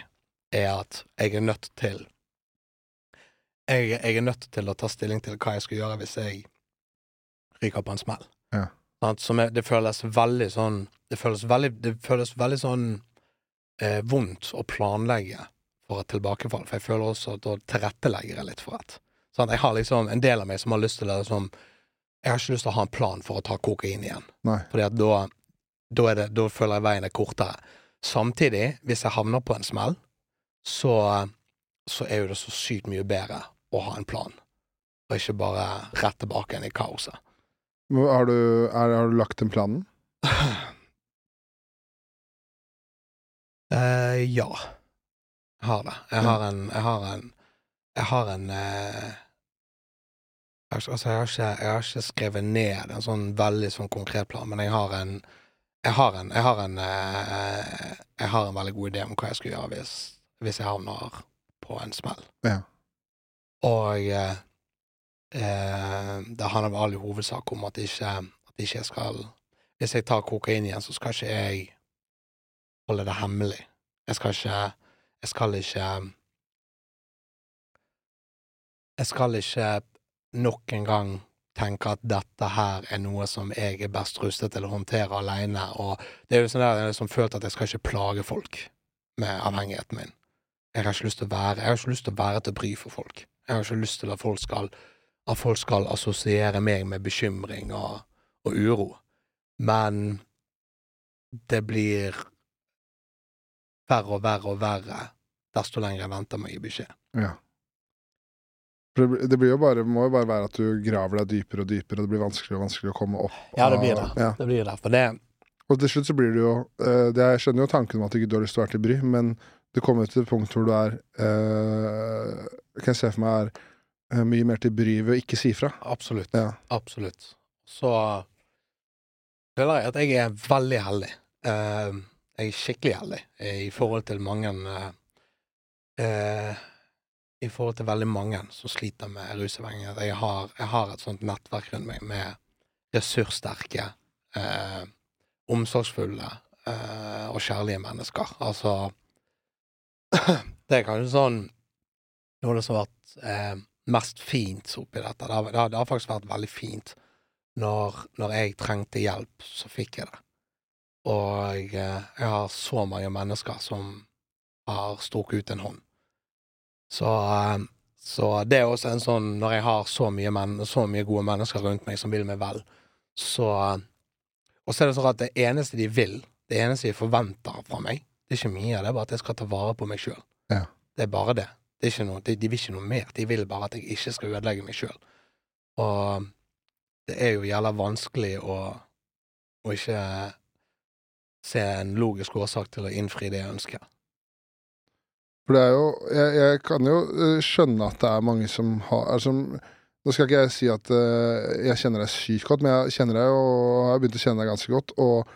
er at jeg er nødt til jeg, jeg er nødt til å ta stilling til hva jeg skal gjøre hvis jeg ryker på en smell. Ja. Er, det føles veldig sånn Det føles veldig, det føles veldig sånn eh, vondt å planlegge for et tilbakefall, for jeg føler også at da tilrettelegger jeg litt for et. Sånn, jeg har liksom en del av meg som har lyst til det som Jeg har ikke lyst til å ha en plan for å ta kokain igjen, Nei. Fordi at da, da, det, da føler jeg veien er kortere. Samtidig, hvis jeg havner på en smell, så, så er jo det så sykt mye bedre å ha en plan, og ikke bare rett tilbake igjen i kaoset. Har du, er, har du lagt den planen? Eh, ja. Jeg har det. Jeg har en Jeg har en Jeg har en eh, Altså, jeg har, ikke, jeg har ikke skrevet ned en sånn veldig sånn konkret plan, men jeg har en Jeg har en Jeg har en, eh, jeg har en veldig god idé om hva jeg skal gjøre hvis, hvis jeg havner på en smell. Ja. Og eh, eh, det handler all i hovedsak om at ikke, at ikke jeg skal Hvis jeg tar kokain igjen, så skal ikke jeg holde det hemmelig. Jeg skal ikke Jeg skal ikke Jeg skal ikke nok en gang tenke at dette her er noe som jeg er best rustet til å håndtere aleine, og det er jo sånn der, jeg har liksom følt at jeg skal ikke plage folk med avhengigheten min. Jeg har ikke lyst til å være Jeg har ikke lyst til å være til bry for folk. Jeg har ikke lyst til at folk skal At folk skal assosiere meg med bekymring og, og uro. Men det blir verre og verre og verre desto lenger jeg venter med å gi beskjed. Ja. Det, blir- jo bare, må jo bare være at du graver deg dypere og dypere, og det blir vanskeligere og vanskeligere å komme opp. Ja, det blir det. Ja. Det blir det. Det Og til slutt så blir det jo eh, det, Jeg skjønner jo tanken om at du ikke har lyst til å være til bry, men det kommer til et punkt hvor du er øh, Kan jeg se for meg er eh, mye mer til bry ved å ikke si fra. Absolutt. Ja. Absolutt. Så føler jeg at jeg er veldig heldig. Jeg er skikkelig heldig i forhold til mange eh, I forhold til veldig mange som sliter med rusavhengighet. Jeg jeg har et sånt nettverk rundt meg med ressurssterke, eh, omsorgsfulle eh, og kjærlige mennesker. Altså Det er kanskje sånn noe av det som har vært eh, mest fint oppi dette. Det har, det, har, det har faktisk vært veldig fint. Når, når jeg trengte hjelp, så fikk jeg det. Og jeg, jeg har så mange mennesker som har strukket ut en hånd. Så, eh, så det er også en sånn Når jeg har så mye, men, så mye gode mennesker rundt meg som vil meg vel, så eh, Og så er det sånn at det eneste de vil, det eneste de forventer fra meg, det er ikke mye, det er bare at jeg skal ta vare på meg sjøl. Ja. Det er bare det. det er ikke noe, de, de vil ikke noe mer. De vil bare at jeg ikke skal ødelegge meg sjøl. Og det er jo jævla vanskelig å, å ikke se en logisk årsak til å innfri det jeg ønsker. For det er jo Jeg, jeg kan jo eh, skjønne at det er mange som har altså, Nå skal ikke jeg si at uh, jeg kjenner deg sykt godt, men jeg kjenner deg og har begynt å kjenne deg ganske godt. Og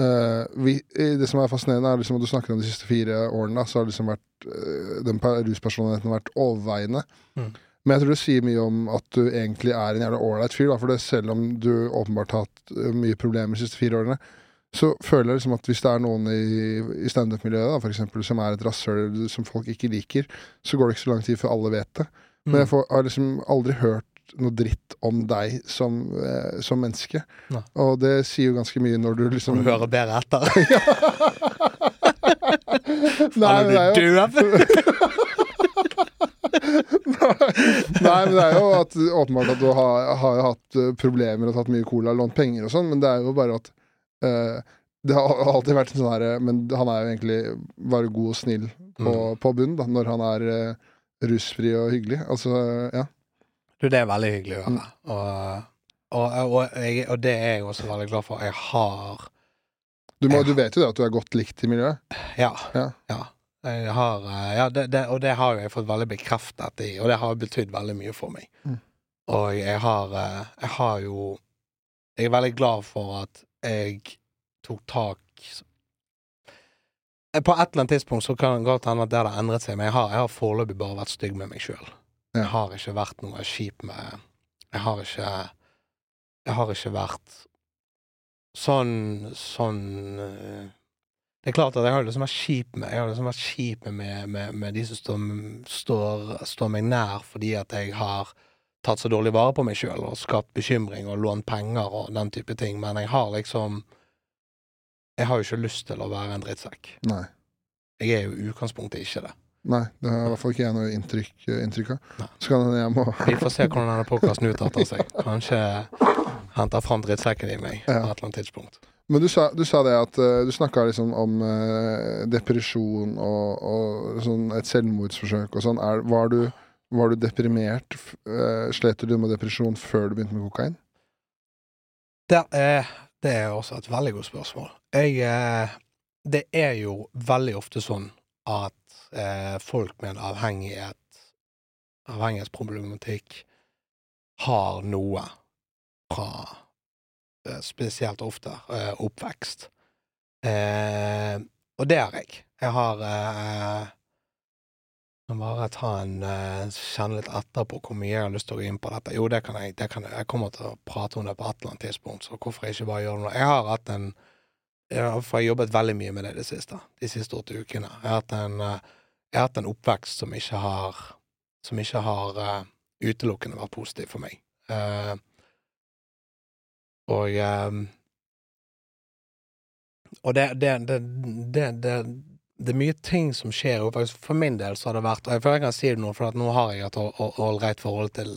uh, vi, det som er fascinerende, er liksom at du snakker om de siste fire årene, så har liksom vært uh, den per- ruspersonligheten vært overveiende. Mm. Men jeg tror det sier mye om at du egentlig er en jævla ålreit fyr. Da, for det selv om du åpenbart har hatt mye problemer de siste fire årene, så føler jeg liksom at hvis det er noen i, i standup-miljøet for eksempel, som er et rasshøl som folk ikke liker, så går det ikke så lang tid før alle vet det. Men Mm. jeg får, har liksom aldri hørt noe dritt om deg som, eh, som menneske. Nei. Og det sier jo ganske mye når du liksom du hører bedre etter. Nei, men det er jo? Nei, men det er jo at, åpenbart at du har, har hatt problemer og tatt mye cola og lånt penger og sånn, men det er jo bare at Det har alltid vært sånn her Men han er jo egentlig bare god og snill på, Mm. på bunnen, da, når han er eh, rusfri og hyggelig. Altså, ja. Du, det er veldig hyggelig å Mm. høre. Og, og, og, jeg, og det er jeg også veldig glad for. Jeg har Du, må, jeg, du vet jo det at du er godt likt i miljøet. Ja. Ja. Jeg har, eh, ja det, det, og det har jo jeg fått veldig bekreftet i, og det har betydd veldig mye for meg. Mm. Og jeg har, eh, jeg har jo Jeg er veldig glad for at jeg tok tak Eh, På et eller annet tidspunkt så kan det godt hende at det har endret seg, men jeg har, jeg har foreløpig bare vært stygg med meg sjøl. Jeg har ikke vært noe kjip med Jeg har ikke Jeg har ikke vært sånn Sånn eh, Det er klart at jeg har liksom vært kjip med Jeg har liksom vært kjip med, med, med de som står, står, står meg nær fordi at jeg har tatt så dårlig vare på meg sjøl og skapt bekymring og lånt penger og den type ting, men jeg har liksom Jeg har jo ikke lyst til å være en drittsekk. Nei. Jeg er jo i utgangspunktet ikke det. Nei, det har i hvert fall ikke jeg noe inntrykk, inntrykk av. Så kan jeg må Vi får se hvordan denne podkasten utarter seg. Kanskje henter fram drittsekken i meg på et eller annet tidspunkt. Men du sa, du sa det at eh, du snakka liksom om eh, depresjon og, og sånn et selvmordsforsøk og sånn. Var, du, var du deprimert? eh, slet du med depresjon før du begynte med kokain? Det er, det er også et veldig godt spørsmål. Jeg eh, Det er jo veldig ofte sånn at eh, folk med en avhengighet, avhengighetsproblematikk, har noe fra eh, spesielt ofte eh, oppvekst. Eh, og det har jeg. Jeg har bare ta en eh, kjenne litt etter på hvor mye jeg har lyst til å gå inn på dette. Jo, det kan jeg. Det kan jeg. jeg kommer til å prate om det på et eller annet tidspunkt, så hvorfor ikke bare gjøre det nå? Jeg har hatt en For jeg har jobbet veldig mye med det de siste, de siste åtte ukene. Jeg har hatt en, eh, jeg har hatt en oppvekst som ikke har Som ikke har uh, utelukkende vært positiv for meg. Uh, og eh, Og det, det, det, det, er mye ting som skjer Og. For min del så har det vært Og jeg føler jeg kan si det nå, for nå har jeg et ålreit forhold til,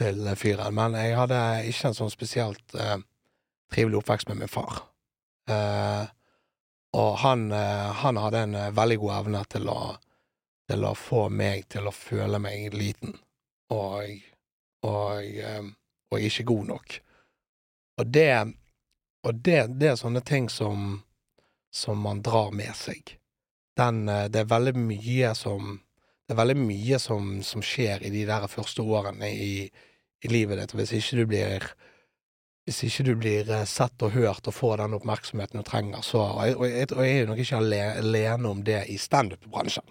til fyren. Men jeg hadde ikke en sånn spesielt eh, trivelig oppvekst med min far. Eh, og han, eh, han hadde en eh, veldig god evne til å, til å få meg til å føle meg liten og, og, eh, og ikke god nok. Og det Og det, det er sånne ting som, som man drar med seg den eh, Det er veldig mye som Det er veldig mye som, som skjer i de der første årene i, i livet ditt. Hvis ikke du blir Hvis ikke du blir eh, sett og hørt og får den oppmerksomheten du trenger, så Og jeg, og jeg, er jo nok ikke alene om det i standup-bransjen.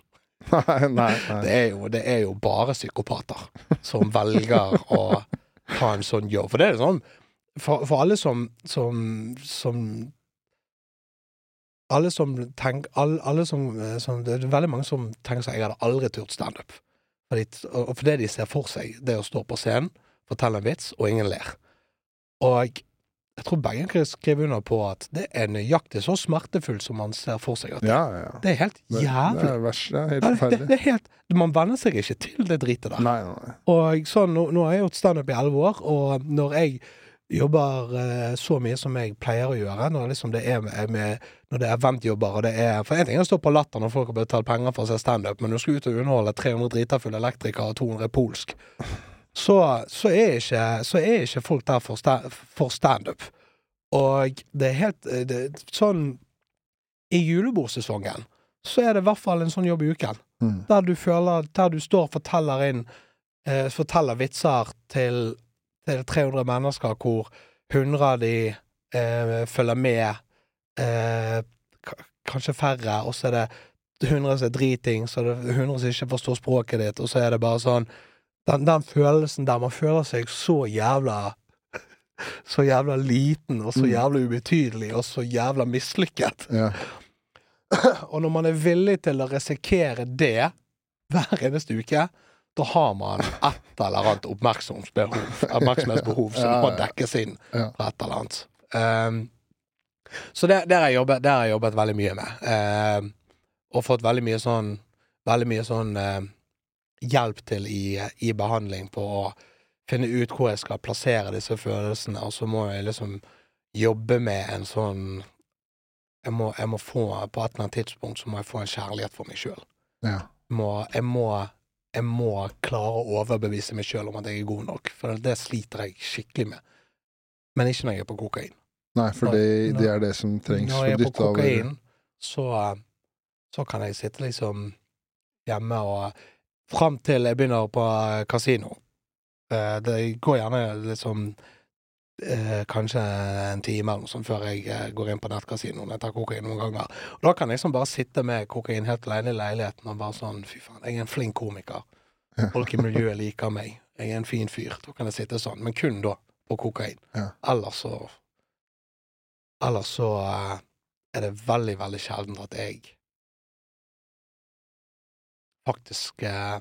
nei, nei. nei. Det er, jo, det er jo bare psykopater som velger å ta en sånn jobb. For det er sånn For, for alle som, som, som alle som tenker alle, alle som, eh, som, Det er veldig mange som tenker seg jeg hadde aldri turt standup. Fordi, og det de ser for seg det er å stå på scenen, fortelle en vits, og ingen ler. Og jeg tror begge kan skrive under på at det er nøyaktig så smertefullt som man ser for seg. At Ja, ja. Det er helt Det, det jævlig. er verst. Det er helt det, det, er helt, man venner seg ikke til det dritet der. Nei, nei. Og sånn, nå, nå har jeg gjort standup i elleve år, og når jeg jobber eh, så mye som jeg pleier å gjøre, når, liksom det er med, med, når det er eventjobber og det er For en ting er å stå på Latter når folk har betalt penger for å se standup, men du skal ut og underholde 300 drita fulle elektrikere og 200 polsk, så, så, er ikke, så er ikke folk der for, sta, for standup. Og det er helt eh, det, Sånn I julebordsesongen så er det i hvert fall en sånn jobb i uken Mm. der du føler Der du står og forteller inn eh, Forteller vitser til 300 mennesker hvor 100 av de eh, følger med, eh, kanskje færre, og så er det 100 som er driting, så er det 100 som ikke forstår språket ditt, og så er det bare sånn Den, den følelsen der man føler seg så jævla Så jævla liten, og så Mm. jævla ubetydelig, og så jævla mislykket. Ja. Og når man er villig til å risikere det hver eneste uke, da har man et eller annet oppmerksomhetsbehov, oppmerksomhetsbehov som må dekkes inn på et eller annet. Um, så det, det, har jeg jobbet, det har jeg jobbet veldig mye med. Um, og fått veldig mye sånn Veldig mye sånn eh, hjelp til i, i behandling på å finne ut hvor jeg skal plassere disse følelsene, og så må jeg liksom jobbe med en sånn jeg må, jeg må få, På et eller annet tidspunkt så må jeg få en kjærlighet for meg sjøl. ja. Må, jeg, må, jeg må klare å overbevise meg sjøl om at jeg er god nok, for det sliter jeg skikkelig med. Men ikke når jeg er på kokain. Nei, for det, det er det som trengs Når jeg er på kokain, så, så kan jeg sitte liksom hjemme og Fram til jeg begynner på eh, kasino. Eh, Det går gjerne liksom eh, kanskje en time eller noe sånt før jeg eh, går inn på nettkasinoen. Jeg tar kokain noen ganger. Og da kan jeg liksom bare sitte med kokain helt alene i leiligheten og bare sånn Fy faen, jeg er en flink komiker. Folk i miljøet liker meg. Jeg er en fin fyr. Da kan jeg sitte sånn. Men kun da, på kokain. Ja. Ellers så Ellers så eh, er det veldig, veldig sjelden at jeg faktisk eh,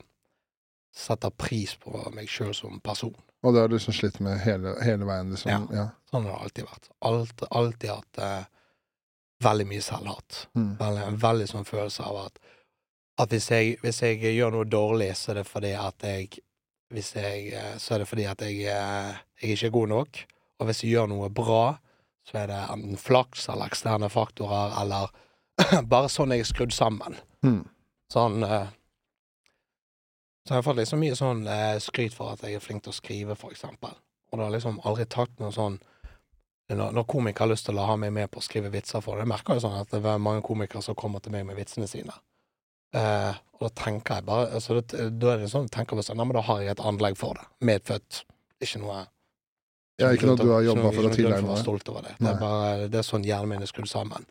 setter pris på meg sjøl som person. Og det har du liksom slitt med hele, hele veien, liksom? Ja. ja. Sånn har det alltid vært. Alt, alltid hatt eh, veldig mye selvhat. Mm. Veldig, en veldig sånn følelse av at, at hvis, jeg, hvis jeg gjør noe dårlig, så er det fordi at jeg jeg, eh, Så er det fordi at jeg, eh, jeg ikke er god nok. Og hvis jeg gjør noe bra, så er det enten flaks eller eksterne faktorer, eller bare sånn jeg er skrudd sammen. Mm. Sånn eh, Så jeg har fått liksom mye sånn eh, skryt for at jeg er flink til å skrive, for eksempel. Og det har liksom aldri tatt noe sånn når, komikere har lyst til å ha meg med på å skrive vitser for det, jeg merker jo sånn at det er mange komikere som kommer til meg med vitsene sine. Eh, og da tenker jeg bare altså, det, Da er det sånn tenker jeg sånn, Nei, men da har jeg et anlegg for det. Medfødt. Ikke noe Ja, ikke noe du har jobba for å tilegne deg. stolt over det. Det er bare det er sånn hjernen min er skrudd sammen.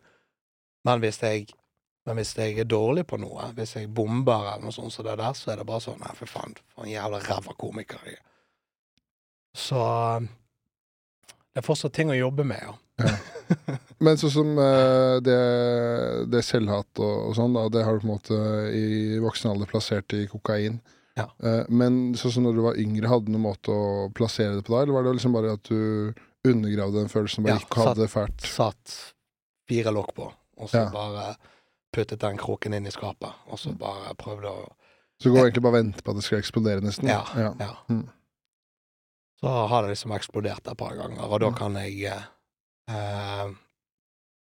Men hvis jeg men hvis jeg er dårlig på noe, hvis jeg bomber eller noe sånt, så der, så er det bare sånn Nei, for faen, for en jævla ræva komiker jeg er. Så det er fortsatt ting å jobbe med, ja. Men sånn som eh, det, det selvhat og, og sånn, da, det har du på en måte i voksen alder plassert i kokain. Ja. Eh, men sånn som når du var yngre, hadde du noen måte å plassere det på da, eller var det liksom bare at du undergravde den følelsen, bare Ja, ikke hadde det fælt? Satt fire lokk på, og så Ja. bare puttet den kroken inn i skapet, og så bare prøvde å Så går egentlig bare og venter på at det skal eksplodere, nesten? Ja. ja. Ja. Mm. Så har det liksom eksplodert et par ganger, og da Mm. kan jeg eh, eh,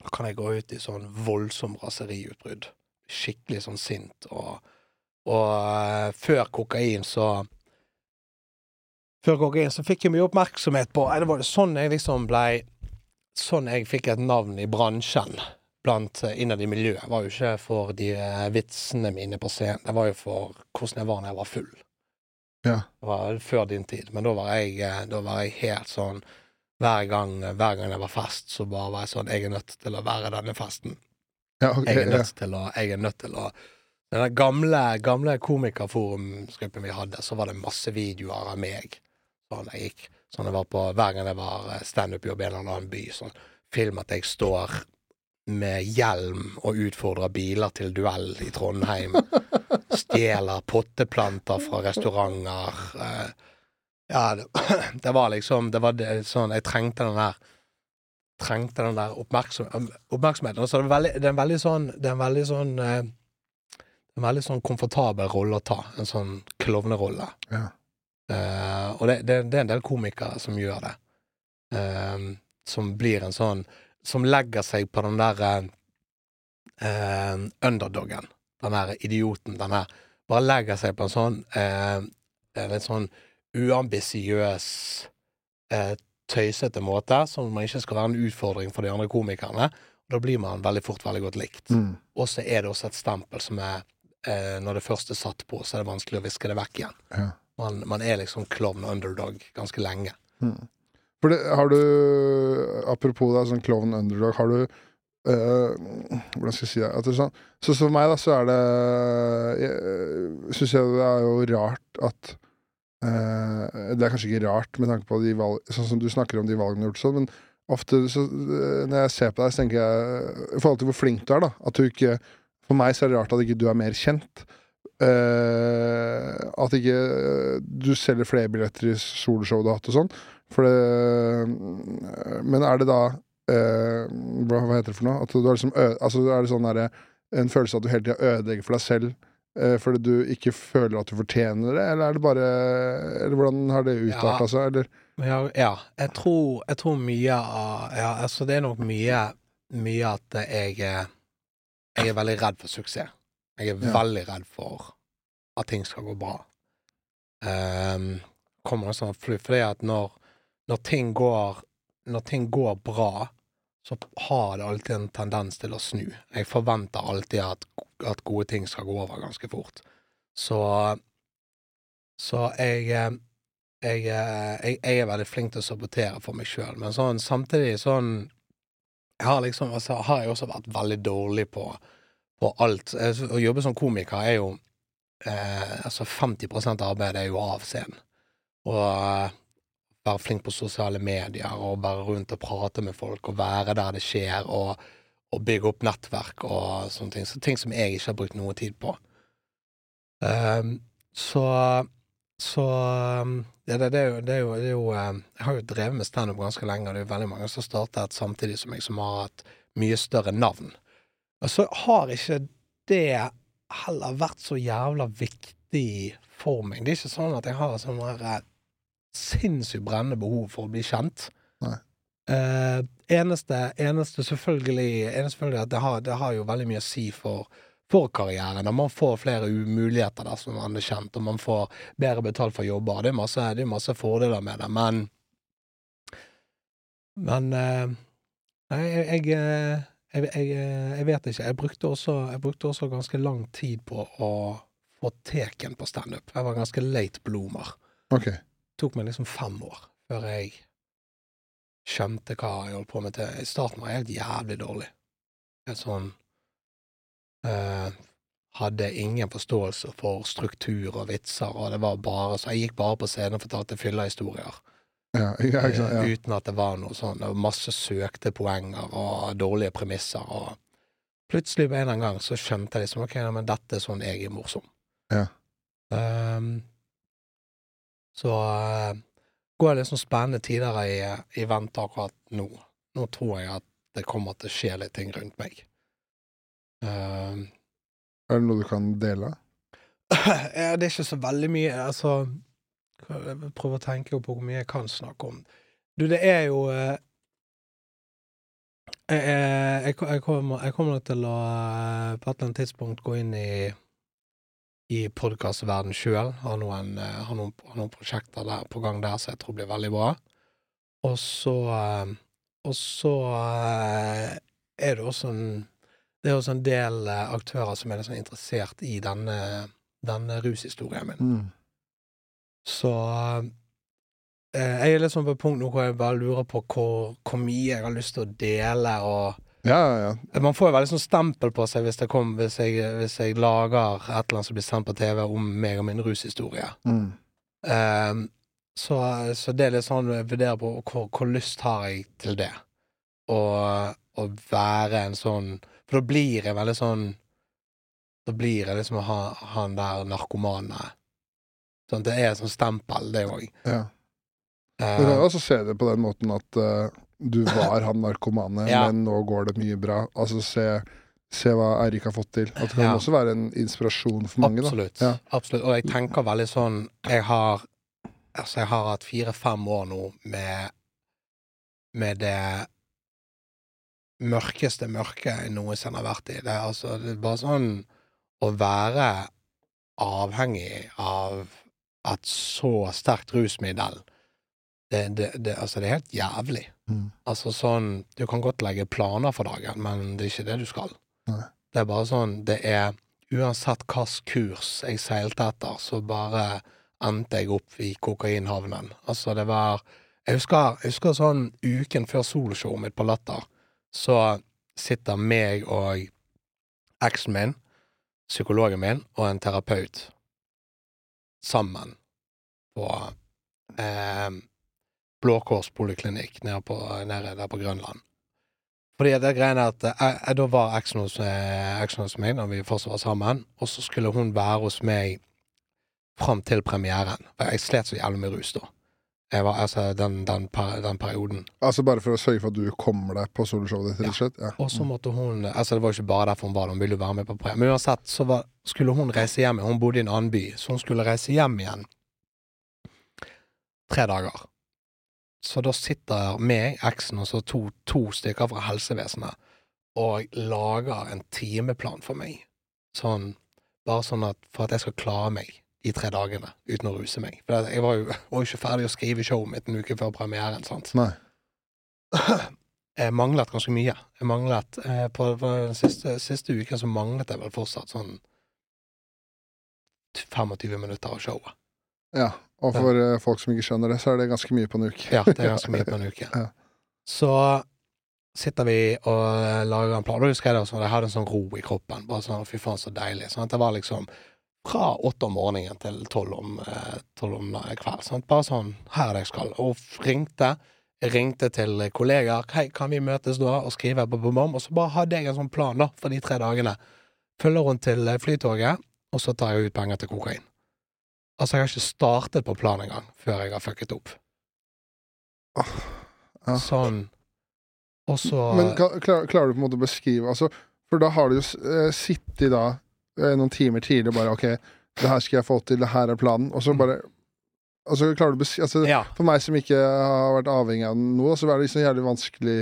Da kan jeg gå ut i sånn voldsom raseriutbrudd. Skikkelig sånn sint. Og, og eh, før kokain så Før kokain så fikk jeg mye oppmerksomhet på Det var sånn jeg liksom blei Sånn jeg fikk et navn i bransjen blant eh, innad i miljøet. var jo ikke for de eh, vitsene mine på scenen, det var jo for hvordan jeg var når jeg var full. Ja. Det var før din tid, men da var jeg, eh, da var jeg helt sånn hver gang, hver gang jeg var fest, så bare var jeg sånn Jeg er nødt til å være denne festen. Ja, ok, Jeg er ja. nødt til å Jeg er nødt til å Den gamle, gamle komikerforumsgruppen vi hadde, så var det masse videoer av meg. Sånn jeg gikk Sånn jeg var på Hver gang jeg var standup-jobb i en eller annen by, sånn film at jeg står med hjelm og utfordrer biler til duell i Trondheim. Stjeler potteplanter fra restauranter. eh, ja, det, det var liksom Det var det, sånn Jeg trengte den der Trengte den der oppmerksom, oppmerksomheten. Altså, det, er veldig, det er en veldig sånn Det er en veldig sånn eh, En veldig sånn komfortabel rolle å ta. En sånn klovnerolle. Ja. Eh, og det, det, det er en del komikere som gjør det. Eh, som blir en sånn Som legger seg på den der eh, underdogen. Den derre idioten. Den her. Bare legger seg på en sånn eh, en litt sånn uambisiøs, eh, tøysete måte, som man ikke skal være en utfordring for de andre komikerne. Da blir man veldig fort veldig godt likt. Mm. Og så er det også et stempel som er eh, Når det først er satt på, så er det vanskelig å viske det vekk igjen. Ja. Man, man er liksom klovn underdog ganske lenge. Mm. For det, har du Apropos det, sånn klovn underdog, har du øh, Hvordan skal jeg si det? Det sånn, så for meg, da, så er det jeg, Syns jeg det er jo rart at øh, Det er kanskje ikke rart med tanke på de valg Sånn som du snakker om de valgene du har gjort sånn, men ofte så, når jeg ser på deg, så tenker jeg I forhold til hvor flink du er, da, at du ikke For meg så er det rart at ikke du er mer kjent. Uh, at ikke uh, du selger flere billetter i soloshow du har hatt og sånn. For det Men er det da eh, hva, heter det for noe? At du er liksom altså er det sånn der, en følelse at du hele tida ødelegger for deg selv eh, fordi du ikke føler at du fortjener det, eller er det bare Eller hvordan har det utarta Ja. seg, eller? Ja, ja jeg, tror, jeg tror mye av Ja, altså, det er nok mye Mye at jeg Jeg er veldig redd for suksess. Jeg er Ja. veldig redd for at ting skal gå bra. Um, kommer det sånn fordi at når, når ting går Når ting går bra, så har det alltid en tendens til å snu. Jeg forventer alltid at, at gode ting skal gå over ganske fort. Så Så jeg eh, jeg, eh, jeg, jeg er veldig flink til å sabotere for meg sjøl, men sånn, samtidig sånn jeg har liksom, altså, har jeg også vært veldig dårlig på, på alt. Eh, Å jobbe som komiker er jo eh, Altså 50% av arbeidet er jo av scenen. Og være flink på sosiale medier og være rundt og prate med folk og være der det skjer, og, og bygge opp nettverk og sånne ting. Så ting som jeg ikke har brukt noe tid på. Um, så så um, ja, det, det, er jo, det, er jo, det er jo um, Jeg har jo drevet med standup ganske lenge, og det er jo veldig mange som har startet samtidig som jeg, som har hatt mye større navn. Og så har ikke det heller vært så jævla viktig for meg. Det er ikke sånn at jeg har sånn her sinnssykt brennende behov for å bli kjent. Nei. Eh, eneste, eneste selvfølgelig, eneste selvfølgelig at det har, det har jo veldig mye å si for, for karrieren. Og man får flere muligheter der som man er kjent, og man får bedre betalt for jobber. Det er masse, det er masse fordeler med det, men Men eh, Nei, jeg, jeg, eh, jeg, jeg, vet ikke. Jeg brukte, også, jeg brukte også ganske lang tid på å få teken på standup. Jeg var ganske late bloomer. Ok. Tok meg liksom fem år før jeg skjønte hva jeg holdt på med til. Starten var helt jævlig dårlig. Helt sånn uh, Hadde ingen forståelse for struktur og vitser, og det var bare så Jeg gikk bare på scenen og fortalte fyllehistorier. Ja, ja, ja, ja. Uh, uten at det var noe sånn. Det var masse søkte poenger og dårlige premisser. Og plutselig på en eller annen gang så skjønte jeg liksom ok, men dette er sånn jeg er morsom. Ja. Um, så uh, går det liksom spennende tider i, i vente akkurat nå. Nå tror jeg at det kommer til å skje litt ting rundt meg. Uh, er det noe du kan dele? ja, det er ikke så veldig mye, altså Jeg prøver å tenke på hvor mye jeg kan snakke om. Du, det er jo uh, jeg, jeg, jeg, kommer, jeg kommer til å på et eller annet tidspunkt gå inn i i podkastverdenen sjøl. Har, noen, har, har noen prosjekter der, på gang der som jeg tror blir veldig bra. Og så Og så er det også en det er også en del aktører som er liksom interessert i denne, denne rushistorien min. Mm. Så eh, jeg er liksom på et punkt nå hvor jeg bare lurer på hvor, hvor mye jeg har lyst til å dele, og Ja, ja, ja. Man får jo veldig sånn stempel på seg hvis, det kom, hvis, jeg, hvis jeg lager et eller annet som blir sendt på TV om meg og min rushistorie. Mm. Eh, så, så det er litt sånn jeg vurderer på hvor, hvor lyst har jeg til det. Å være en sånn For da blir jeg veldig sånn Da blir jeg liksom han, han der narkomane. Sånn, det er et sånt stempel, det òg. ja. Du kan jo også se det på den måten at uh, du var han narkomane, Ja. men nå går det mye bra. Altså se, se hva Eirik har fått til. At det kan Ja. også være en inspirasjon for mange. Absolutt. Da. Ja. Absolutt. Og jeg tenker veldig sånn Jeg har Altså, jeg har hatt fire-fem år nå med Med det mørkeste mørket jeg noensinne har vært i. Det er altså det er bare sånn Å være avhengig av et så sterkt rusmiddel det, det, det, altså, det er helt jævlig. Mm. Altså sånn Du kan godt legge planer for dagen, men det er ikke det du skal. Nei. Det er bare sånn Det er Uansett hvilken kurs jeg seilte etter, så bare endte jeg opp i kokainhavnen. Altså, det var Jeg husker, jeg husker sånn uken før soloshowet mitt på Latter, så sitter meg og eksen min, psykologen min og en terapeut sammen på eh, Blå Kors poliklinikk nede, på, nede der på Grønland. Fordi det greiene er at jeg, jeg, Da var eksen hos, eh, hos meg når vi fortsatt var sammen, og så skulle hun være hos meg fram til premieren. For jeg slet så jævlig med rus da. Jeg var, altså, den, den, per, den perioden. Altså bare for å sørge for at du kommer deg på soloshowet ditt, Ja. slett? Ja. Og så måtte hun Altså, det var jo ikke bare derfor hun var der, hun ville jo være med på premieren. Men uansett, så var, skulle hun reise hjem. Hun bodde i en annen by, så hun skulle reise hjem igjen tre dager. Så da sitter meg, eksen og så to, to stykker fra helsevesenet og lager en timeplan for meg. Sånn Bare sånn at for at jeg skal klare meg de tre dagene uten å ruse meg. For jeg var jo, var jo ikke ferdig å skrive showet mitt en uke før premieren, sant. Nei. Jeg manglet ganske mye. Jeg manglet eh, På, på den siste, siste uken så manglet jeg vel fortsatt sånn 25 minutter av showet. Ja. Og for ja. folk som ikke skjønner det, så er det ganske mye på en uke. Ja, det er ganske mye på en uke. Ja. Så sitter vi og lager en plan. Da husker jeg det sånn, jeg hadde en sånn ro i kroppen. Bare sånn, fy faen, så deilig. Sånn at det var liksom fra åtte om morgenen til tolv om, eh, tolv om eh, kveld. Sant? Bare sånn 'Her er det jeg skal'. Og ringte. Ringte til kollegaer. 'Hei, kan vi møtes da?' og skrive på bom, bom. Og så bare hadde jeg en sånn plan da, for de tre dagene. Følger rundt til eh, flytoget, og så tar jeg ut penger til kokain. Altså, jeg har ikke startet på planen engang før jeg har fucket opp. Ja. Sånn. Og så Men ka- klar, klarer du på en måte å beskrive altså, For da har du jo eh, sittet da eh, noen timer tidlig og bare OK, det her skal jeg få til, det her er planen. Og så bare Altså, klarer du å beskrive altså, Ja. For meg som ikke har vært avhengig av noe, så er det liksom jævlig vanskelig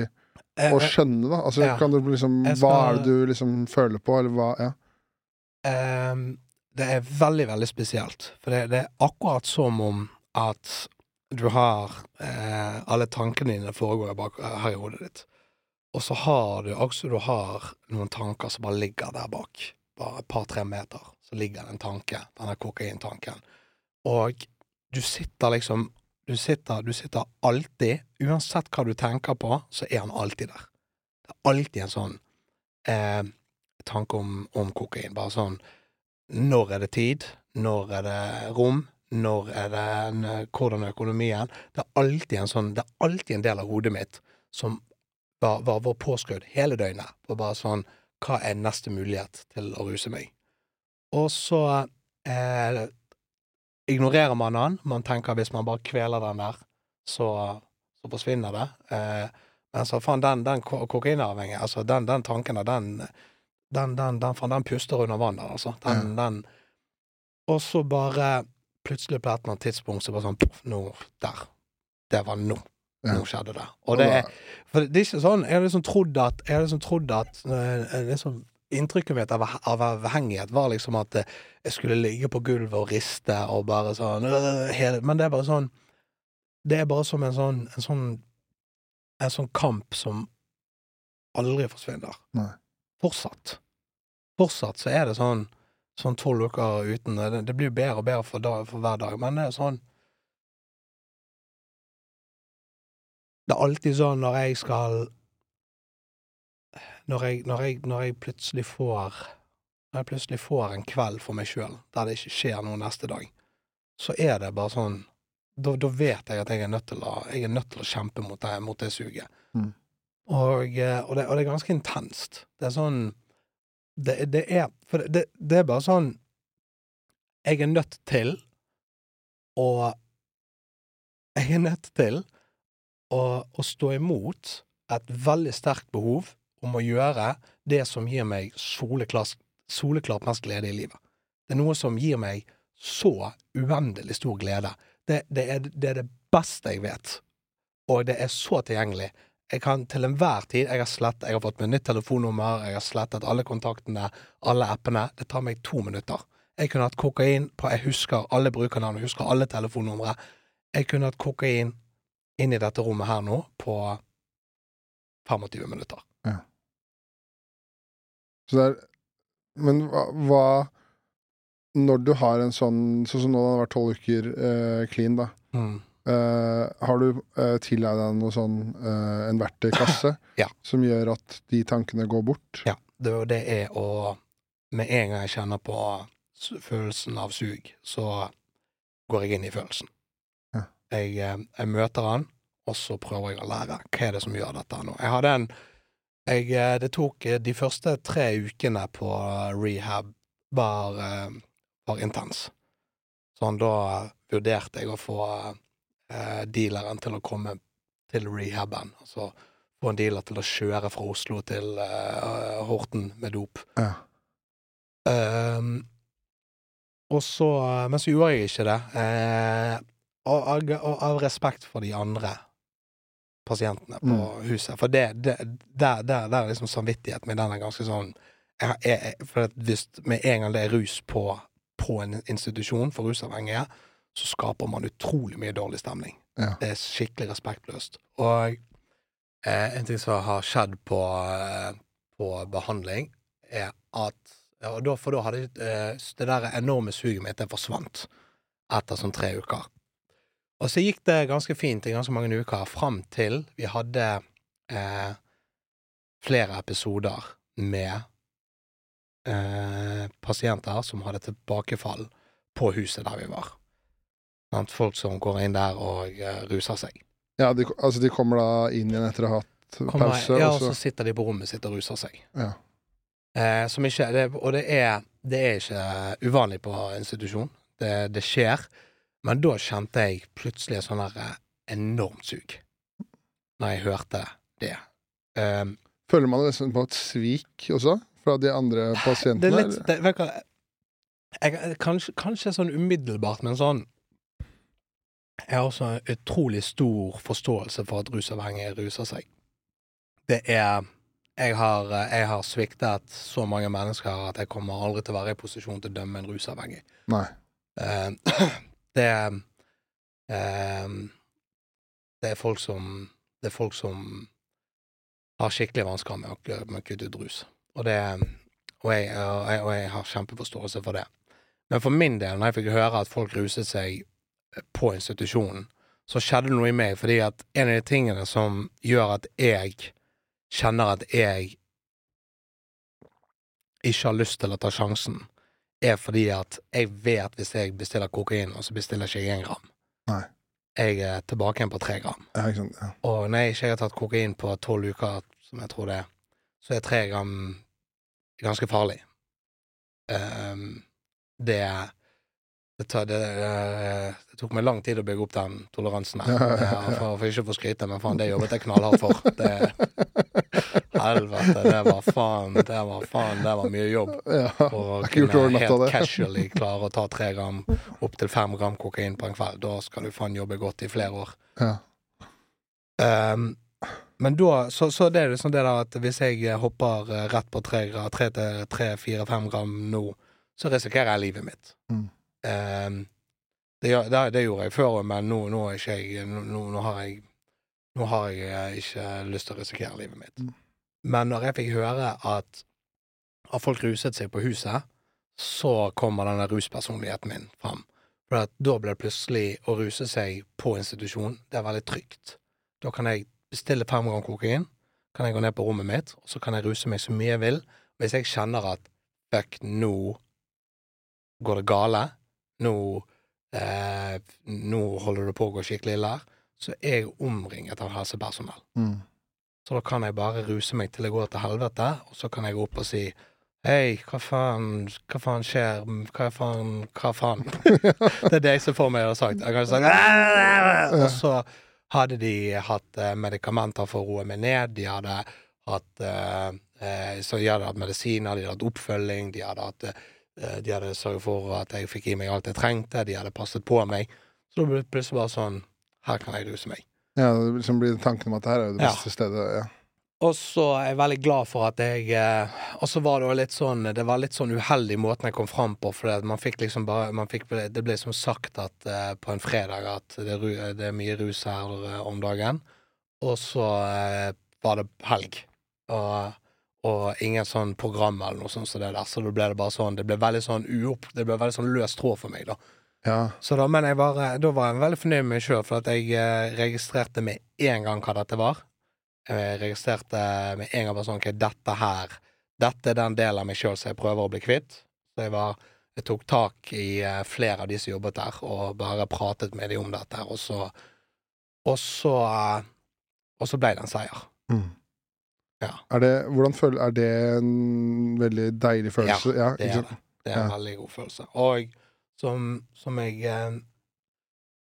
Eh, å eh, skjønne, da. Altså, ja. kan du liksom skal... Hva er det du liksom føler på, eller hva Ja. Ehm, det er veldig, veldig spesielt. For det, det er akkurat som om at du har eh, Alle tankene dine foregår bak, her i hodet ditt. Og så har du også du har noen tanker som bare ligger der bak. Bare et par-tre meter. Så ligger det en tanke. Denne kokaintanken. Og du sitter liksom du sitter, du sitter alltid Uansett hva du tenker på, så er han alltid der. Det er alltid en sånn eh, tanke om, om kokain. Bare sånn Når er det tid? Når er det rom? Når er det en, eh, Hvordan er økonomien? Det er alltid en sånn Det er alltid en del av hodet mitt som var, var, var påskrudd hele døgnet. På bare sånn Hva er neste mulighet til å ruse meg? Og så eh, ignorerer man den. Man tenker hvis man bare kveler den der, så, så forsvinner det. Eh, men så faen, den, den kokainavhengige, altså den, den tanken der, den den, den, den, den puster under vann, altså. Den, den Og så bare plutselig på et eller annet tidspunkt så bare sånn poff, nå Der. Det var nå. Ja. Nå skjedde det. Og det er For det er ikke sånn Jeg har liksom trodd at Jeg har liksom trodd at eh, liksom, Inntrykket mitt av, av avhengighet var liksom at eh, jeg skulle ligge på gulvet og riste og bare sånn øh, hele, Men det er bare sånn Det er bare som en sånn En sånn, en sånn kamp som aldri forsvinner. Nei. Fortsatt. Fortsatt så er det sånn Sånn tolv uker uten Det, det blir bedre og bedre for, dag, for hver dag, men det er sånn Det er alltid sånn når jeg skal Når jeg, når jeg, når jeg plutselig får Når jeg plutselig får en kveld for meg sjøl der det ikke skjer noe neste dag, så er det bare sånn Da, vet jeg at jeg er nødt til å, nødt til å kjempe mot det, mot det suget. Mm. Og, eh, og, det, og det er ganske intenst. Det er sånn Det, det er For det, det er bare sånn Jeg er nødt til å Jeg er nødt til å, å stå imot et veldig sterkt behov om å gjøre det som gir meg soleklart, soleklart mest glede i livet. Det er noe som gir meg så uendelig stor glede. Det, det, er, det er det beste jeg vet, og det er så tilgjengelig. Jeg kan til enhver tid Jeg har slett, jeg har fått meg nytt telefonnummer, jeg har slettet alle kontaktene, alle appene. Det tar meg to minutter. Jeg kunne hatt kokain på Jeg husker alle brukernavn, jeg husker alle telefonnumre. Jeg kunne hatt kokain inn i dette rommet her nå på 25 minutter. Ja. Så det er Men hva, hva Når du har en sånn Sånn som nå det har vært tolv uker eh, clean, da. Mm. Eh, har du uh, tilegna deg noe sånn uh, en verktøykasse Ja. som gjør at de tankene går bort? Ja. Det, det er å Med en gang jeg kjenner på følelsen av sug, så går jeg inn i følelsen. Ja. Jeg, eh, jeg møter han, og så prøver jeg å lære. Hva er det som gjør dette nå? Jeg hadde en jeg, eh, Det tok eh, de første tre ukene på eh, rehab var, eh, var intens. Sånn, da vurderte jeg å få eh, dealeren til å komme til rehaben. Altså få en dealer til å kjøre fra Oslo til eh, Horten med dop. Ja. Um, og så Men så gjorde jeg ikke det. Eh, og, og, og av respekt for de andre pasientene på Mm. huset. For det, det der, der, der er liksom samvittigheten min, den er ganske sånn jeg, jeg, For hvis med en gang det er rus på, på en institusjon for rusavhengige, så skaper man utrolig mye dårlig stemning. Ja. Det er skikkelig respektløst. Og eh, en ting som har skjedd på, eh, på behandling, er at ja, da, For da hadde eh, det der enorme suget mitt, det forsvant etter sånn tre uker. Og så gikk det ganske fint i ganske mange uker, fram til vi hadde eh, flere episoder med eh, pasienter som hadde tilbakefall på huset der vi var. Sant? Folk som går inn der og uh, ruser seg. Ja, de, altså de kommer da inn igjen etter å ha hatt Kommer, pause, ja, og så sitter de på rommet sitt og ruser seg. Ja. Eh, som ikke, det, og det er, det er ikke uvanlig på institusjon. Det, det skjer. Men da kjente jeg plutselig sånn der eh, enormt sug. Når jeg hørte det. Um, Føler man nesten på et svik også, fra de andre det pasientene? er litt det, vet du hva, jeg, kanskje, kanskje sånn umiddelbart, men sånn Jeg har også en utrolig stor forståelse for at rusavhengige ruser seg. Det er jeg har, jeg har sviktet så mange mennesker at jeg kommer aldri til å være i posisjon til å dømme en rusavhengig. Nei. Uh, det uh, Det er folk som Det er folk som har skikkelig vansker med å, med å kutte ut rus. Og, det, og, jeg, og, jeg, og jeg har kjempeforståelse for det. Men for min del, når jeg fikk høre at folk ruset seg på institusjonen, så skjedde det noe i meg, fordi at en av de tingene som gjør at jeg kjenner at jeg ikke har lyst til å ta sjansen, er fordi at jeg vet hvis jeg bestiller kokain, og så bestiller ikke jeg én gram. Nei. Jeg er tilbake igjen på tre gram. Ja, sant. Ja. Og når jeg ikke har tatt kokain på tolv uker, som jeg tror det er, så er tre gram ganske farlig. Um, det det, tar, det, eh, det tok meg lang tid å bygge opp den toleransen. Eh, For, for ikke å få skryte, men faen, det jobbet jeg knallhardt for. Det, helvete, det var faen, det var faen, det var mye jobb. ja. For å kunne helt casually klare å ta tre gram, opptil fem gram kokain på en kveld. Da skal du faen jobbe godt i flere år. ja. Ehm, men da, så, så det er liksom det der at hvis jeg hopper eh, rett på tre, tre til tre, fire, fem gram nå, så risikerer jeg livet mitt. Mm. Ehm, det, det, det gjorde jeg før, men nå, nå jeg nå, nå, har jeg Nå har jeg eh, ikke lyst til å risikere livet mitt. Mm. Men når jeg fikk høre at, at folk ruset seg på huset, så kommer denne ruspersonligheten min fram. For da blir det plutselig å ruse seg på institusjon, det er veldig trygt. Da kan jeg bestille fem gram kokain, kan jeg gå ned på rommet mitt, og så kan jeg ruse meg så mye jeg vil. Hvis jeg kjenner at fuck, nå går det gale, nå, eh, nå holder det på å gå skikkelig ille her, så er jeg omringet av helsepersonell. Mm. Så da kan jeg bare ruse meg til det går til helvete, og så kan jeg gå opp og si Hei, hva faen, hva faen skjer, hva faen, hva faen? det er det jeg ser for meg jeg har sagt. Jeg kan sagt Og så hadde de hatt eh, medikamenter for å roe meg ned, de hadde hatt eh, eh, Så de hadde hatt medisiner, de hadde hatt oppfølging, de hadde hatt eh, De hadde sørget for at jeg fikk i meg alt jeg trengte, de hadde passet på meg. Så da ble det plutselig bare sånn Her kan jeg ruse meg. ja, det liksom blir tanken om at det her er jo det Ja. beste stedet. Ja. Og så er jeg veldig glad for at jeg eh, Og så var det litt sånn Det var litt sånn uheldig måten jeg kom fram på, for man fikk liksom bare man fikk, Det ble som sagt at eh, på en fredag at det det er mye rus her eh, om dagen. Og så eh, var det helg. Og, og ingen sånn program eller noe sånt som det der, så da ble det bare sånn Det ble veldig sånn uopp Det ble veldig sånn løs tråd for meg, da. ja. Så da, men jeg var, da var jeg veldig fornøyd med meg sjøl, for at jeg eh, registrerte med en gang hva dette var. Jeg registrerte med en gang bare sånn Ok, dette her Dette er den delen av meg sjøl som jeg prøver å bli kvitt. Så jeg var Jeg tok tak i eh, flere av de som jobbet der, og bare pratet med dem om dette og så Og så eh, Og så ble det en seier. Mm. Ja. Er det, føler, er det en veldig deilig følelse? Ja, Det er det. Det er en veldig god følelse. Og som, som jeg eh,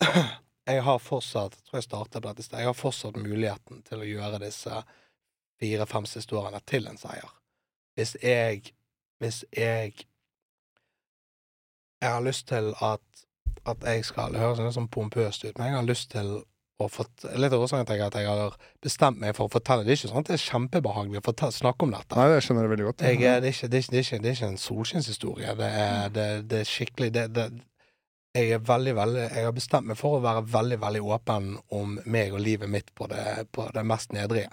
Jeg har fortsatt Jeg tror jeg startet på dette stedet. Jeg har fortsatt muligheten til å gjøre disse fire-fem siste årene til en seier. Hvis jeg Hvis jeg Jeg har lyst til at at jeg skal Det høres litt sånn pompøst ut, men jeg har lyst til å fått, Litt av årsaken til at jeg har bestemt meg for å fortelle Det er ikke sånn at det er kjempebehagelig å fortelle, snakke om dette. Nei, det skjønner jeg veldig godt. Jeg, er- det, er ikke, det, er ikke, det, er ikke, det er ikke en solskinnshistorie. Det det, det er skikkelig Jeg er veldig, veldig Jeg har bestemt meg for å være veldig, veldig åpen om meg og livet mitt på det, på det mest nedrige.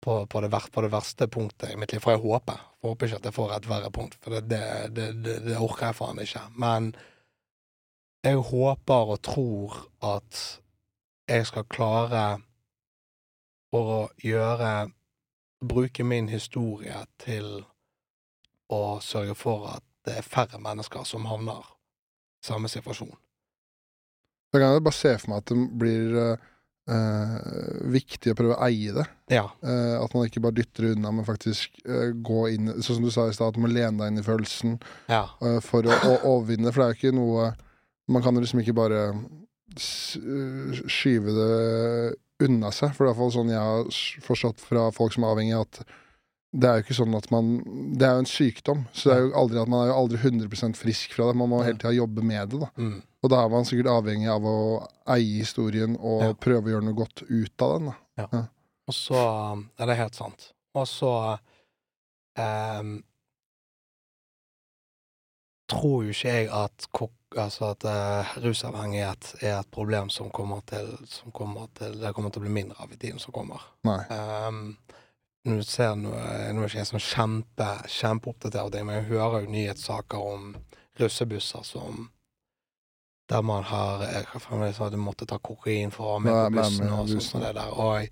På, på, det, på det verste punktet i mitt liv. For jeg håper. Jeg håper ikke at jeg får et verre punkt, for det, det, det, det, det orker jeg faen ikke. Men jeg håper og tror at jeg skal klare å gjøre Bruke min historie til å sørge for at det er færre mennesker som havner i samme situasjon. Da kan jeg bare se for meg at det blir eh, eh, viktig å prøve å eie det. Ja. Eh, at man ikke bare dytter det unna, men faktisk eh, gå inn Sånn som du sa i stad, at du må lene deg inn i følelsen Ja. eh, for å, å overvinne. For det er jo ikke noe Man kan liksom ikke bare skyve det unna seg. For det er i hvert fall sånn jeg har forstått fra folk som er avhengige, at det er jo ikke sånn at man Det er jo en sykdom, så det er jo aldri at man er jo aldri 100% frisk fra det. Man må hele tida jobbe med det, da. Mm. Og da er man sikkert avhengig av å eie historien og Ja. prøve å gjøre noe godt ut av den. da Og så Ja, det er helt sant. Og så ehm, tror jo ikke jeg at, kok altså at uh, rusavhengighet er et problem som kommer til Som kommer til Det kommer til å bli mindre av i tiden som kommer. Nei. Um, nå ser noe, nå er ikke jeg sånn kjempe, kjempeoppdatert, men jeg hører jo nyhetssaker om russebusser som der man har Hva faen var det jeg du måtte ta kokain for å være med på bussen bussen med og sånn det der. Og jeg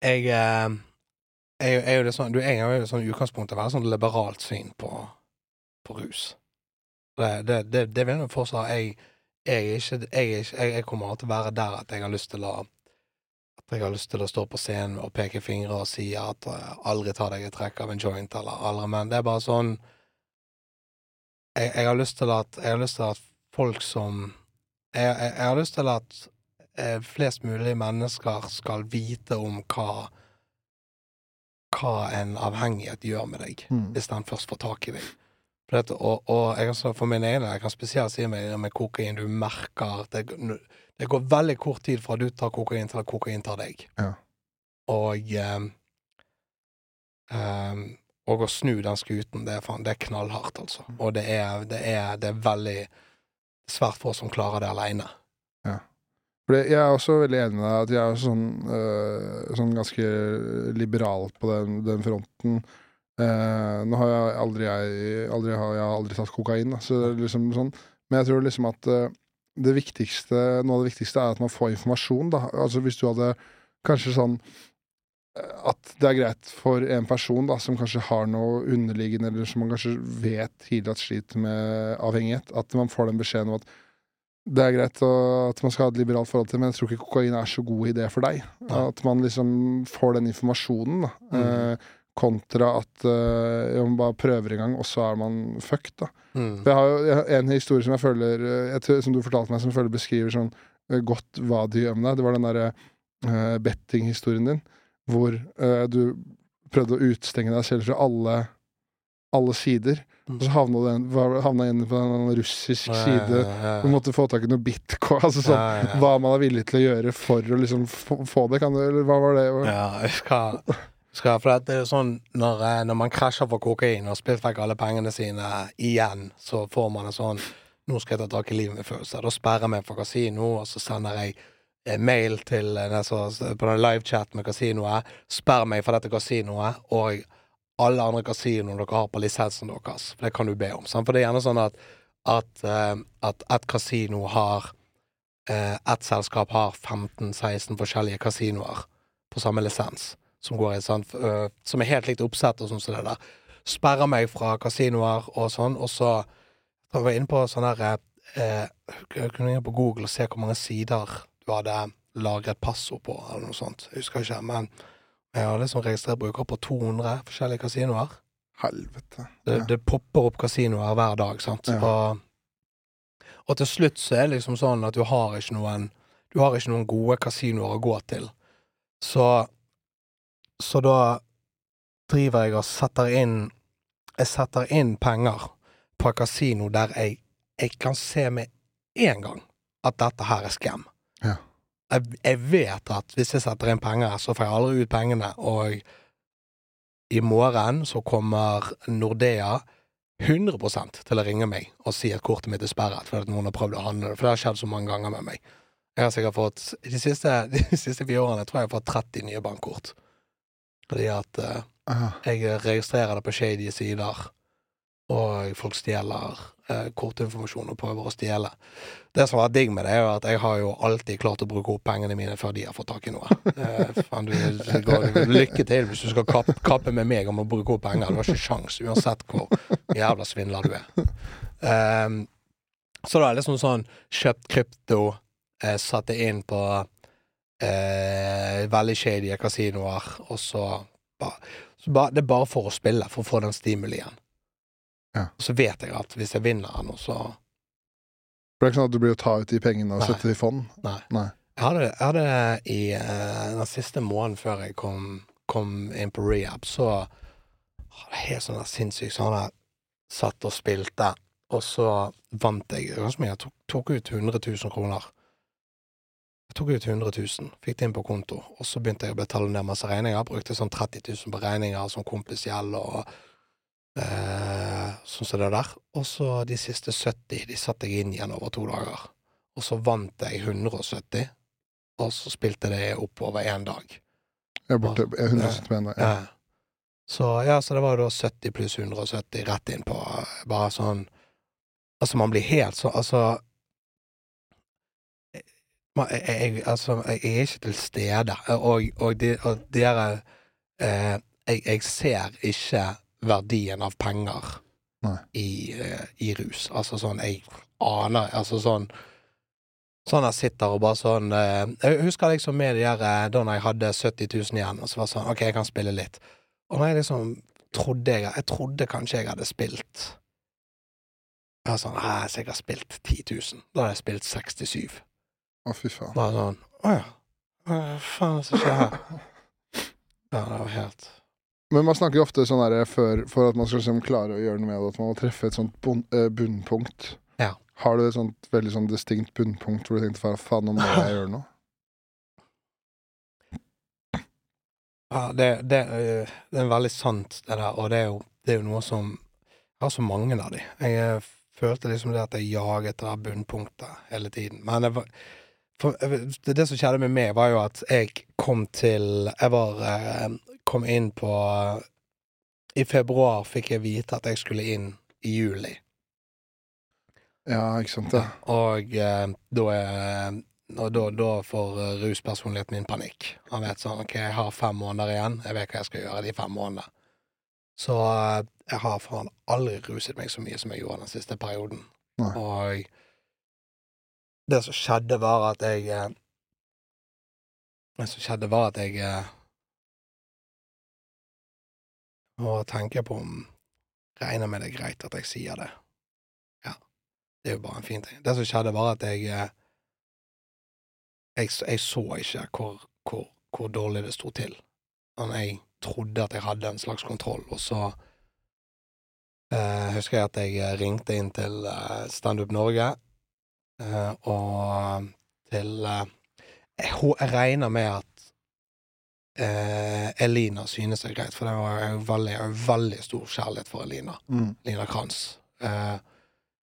Jeg, eh, jeg, jeg er jo det sånn, du, jeg er jo det sånn utgangspunktet veldig sånn liberalt syn på, på rus. Det, det, det, vil jeg fortsatt jeg, jeg, ikke, jeg, jeg, kommer til å være der at jeg har lyst til å at jeg har lyst til å stå på scenen og peke fingre og si at eh, aldri ta deg et trekk av en joint, eller aldri, men det er bare sånn jeg, har lyst til at Jeg har lyst til at folk som jeg har lyst til at eh, flest mulig mennesker skal vite om hva hva en avhengighet gjør med deg Mm. hvis den først får tak i deg. Dette, og, og jeg kan, for min egen jeg kan spesielt si med, med kokain, du merker det, det går veldig kort tid fra du tar kokain til at kokain tar deg. Ja. Og um, um, Og å snu den skuten, det er, fan, det er knallhardt, altså. Og det er, det er, det er veldig svært få som klarer det aleine. For jeg er også veldig enig med deg at jeg er sånn, øh, sånn ganske liberal på den, den fronten. Eh, nå har jeg aldri, jeg, aldri, har jeg aldri tatt kokain, da, så liksom sånn. Men jeg tror liksom at øh, det viktigste, noe av det viktigste er at man får informasjon. Da. Altså Hvis du hadde kanskje sånn eh, At det er greit for en person da, som kanskje har noe underliggende, eller som man kanskje vet tidlig at sliter med avhengighet, at man får den beskjeden om at det er greit at man skal ha et liberalt forhold til det, men jeg tror ikke kokain er så god idé for deg. At man liksom får den informasjonen, da. Mm. Eh, kontra at uh, man bare prøver en gang, og så er man fucked, da. Mm. Jeg har jo en historie som jeg føler eh, jeg Som du fortalte meg, som jeg føler beskriver sånn uh, godt hva de gjør med deg. Det var den derre uh, betting-historien din, hvor uh, du prøvde å utstenge deg selv fra alle, alle sider. Mm. Og så havna du havna igjen på en russisk Ja, side. ja, ja, Du måtte få tak i noe bitcoin. Altså sånn, ja. Hva man er villig til å gjøre for å liksom få, få det. Kan du, eller hva var det? Ja, jeg skal, skal For det er jo sånn når, eh, når man krasjer for kokain og spilt vekk alle pengene sine igjen, så får man en sånn Nå skal jeg ta tak i livet mitt-følelse. Da sperrer jeg meg for kasino, og så sender jeg mail til eh, på den livechat med kasinoet. Sperr meg for dette kasinoet, og alle andre kasinoer dere har på lisensen deres. For det kan du be om. Sant? For det er gjerne sånn at at, eh, at et kasino har Et selskap har 15-16 forskjellige kasinoer på samme lisens, som går i sånn uh, Som er helt likt oppsett og sånn som det der. Sperrer meg fra kasinoer og sånn, og så jeg var inne på sånn der eh, Jeg kunne inn på Google og se hvor mange sider du hadde lagret passord på, eller noe sånt. Jeg husker ikke, men jeg har liksom registrert brukere på 200 forskjellige kasinoer. Helvete. Det, Ja. det popper opp kasinoer hver dag, sant. Ja. Og, og til slutt så er det liksom sånn at du har ikke noen Du har ikke noen gode kasinoer å gå til. Så Så da driver jeg og setter inn Jeg setter inn penger på et kasino der jeg, jeg kan se med en gang at dette her er skam. Ja. Jeg, jeg vet at hvis jeg setter inn penger, så får jeg aldri ut pengene, og i morgen så kommer Nordea 100 til å ringe meg og si at kortet mitt er sperret fordi noen har prøvd å handle det. For det har skjedd så mange ganger med meg. Jeg har sikkert fått De siste, de siste fire årene tror jeg jeg har fått 30 nye bankkort. Fordi at uh, jeg registrerer det på shady sider. og folk stjeler uh, kortinformasjon og prøver å stjele. Det som har vært digg med det, er jo at jeg har jo alltid klart å bruke opp pengene mine før de har fått tak i noe. Uh, fan, du, går, lykke til hvis du skal kappe, kappe med meg om å bruke opp penger. Du har ikke sjans, uansett hvor jævla svindler du er. Um, så da er det liksom sånn kjøpt krypto, eh, satt det inn på eh, veldig shady kasinoer, og så ba, så ba, Det er bare for å spille, for å få den stimulien. Ja. Og så vet jeg at hvis jeg vinner den, så For det er ikke sånn at du blir å ta ut de pengene og Nei. sette det i fond? Nei. Nei. Jeg hadde, jeg hadde i uh, den siste måneden før jeg kom, kom inn på rehab, så hadde jeg helt sånn sinnssykt sinnssykt sånn jeg Satt og spilte, og så vant jeg Ganske mye. Jeg tok, tok ut 100 000 kroner. Jeg tok ut 100 000, fikk det inn på konto, og så begynte jeg å betale ned masse regninger. Brukte sånn 30 000 på regninger som kompisgjeld og eh, sånn som det der. Og så de siste 70, de satte jeg inn igjen over to dager. Og så vant jeg 170, og så spilte det opp over én dag. Jeg er borte jeg er 170 mener jeg. Ja. Ja. Så ja, så det var jo da 70 pluss 170 rett inn på eh, bare sånn Altså, man blir helt sånn Altså jeg, jeg, altså, jeg er ikke til stede, og, og, de, og dere eh, jeg, jeg ser ikke verdien av penger i, eh, i rus. Altså sånn, jeg aner Altså sånn Sånn jeg sitter og bare sånn eh, Jeg husker liksom med de der eh, da jeg hadde 70 000 igjen, og så var det sånn OK, jeg kan spille litt. Og når jeg liksom trodde jeg Jeg trodde kanskje jeg hadde spilt Jeg var sånn Nei, jeg har sikkert spilt 10 000. Da hadde jeg spilt 67. Å, fy faen. Bare sånn Å ja. Hva faen som skjer her? Ja, det var helt Men man snakker jo ofte sånn her før For at man skal liksom klare å gjøre noe med det, at man må treffe et sånt bun eh, bunnpunkt. Ja. Har du et sånt veldig sånn distinkt bunnpunkt hvor du tenkte "Fa- faen, nå må jeg gjøre noe? Ja, det, det, eh, det er veldig sant, det der, og det er jo, det er jo noe som Jeg har så mange av de. Jeg eh, følte liksom det at jeg jaget det der bunnpunktet hele tiden. Men det, var, for, det, det som skjedde med meg, var jo at jeg kom til Jeg var eh, Kom inn på I februar fikk jeg vite at jeg skulle inn i juli. Ja, ikke sant, ja. Og eh, da er og da, da får eh, ruspersonligheten min panikk. Han vet sånn OK, jeg har fem måneder igjen. Jeg vet hva jeg skal gjøre de fem månedene. Så eh, jeg har faen aldri ruset meg så mye som jeg gjorde den siste perioden. Nei. Og det som skjedde, var at jeg eh, Det som skjedde, var at jeg eh, må tenke på om Regner med det er greit at jeg sier det. Ja. Det er jo bare en fin ting. Det som skjedde, var at jeg eh, jeg, jeg så ikke hvor, hvor, hvor dårlig det sto til. Men jeg trodde at jeg hadde en slags kontroll, og så eh, husker jeg at jeg ringte inn til Standup Norge, og til eh, jeg, regner med at eh, Elina synes det er greit, for det var en veldig, en veldig stor kjærlighet for Elina. Mm. Lina Kranz. Eh,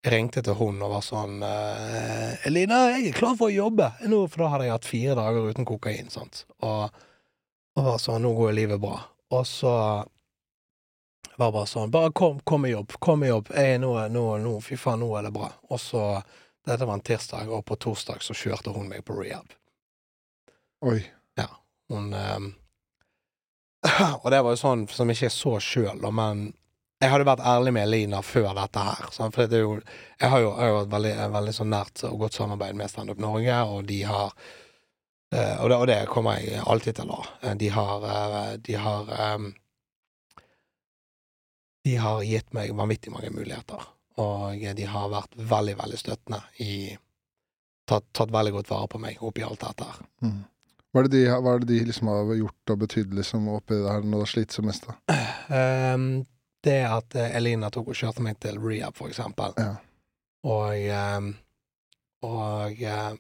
jeg ringte til hun og var sånn eh, 'Elina, jeg er klar for å jobbe!' Nå, for da hadde jeg hatt fire dager uten kokain, sant. Og, og var sånn 'Nå går livet bra'. Og så var bare sånn 'Bare kom, kom i jobb. Kom i jobb. Jeg, nå, nå, nå, fy faen, nå er det bra'. Og så Dette var en tirsdag, og på torsdag så kjørte hun meg på rehab. Oi. Ja. Hun um, Og det var jo sånn som ikke jeg så sjøl, men jeg hadde vært ærlig med Elina før dette her. Sant? For det er jo, jeg har jo, jeg har jo et veldig, veldig sånn nært og godt samarbeid med Stand Up Norge, og de har uh, og, det, og det kommer jeg alltid til å ha. Eh, De har uh, De har um, De har gitt meg vanvittig mange muligheter, og de har vært veldig, veldig støttende i Tatt, tatt veldig godt vare på meg oppi alt dette her. Mm. Hva er det de, hva er det de liksom har gjort og betydd liksom oppi det her når det har slitt som mest, da? Um, det at eh, Elina tok og kjørte meg til rehab, for eksempel, Ja. og um, Og eh,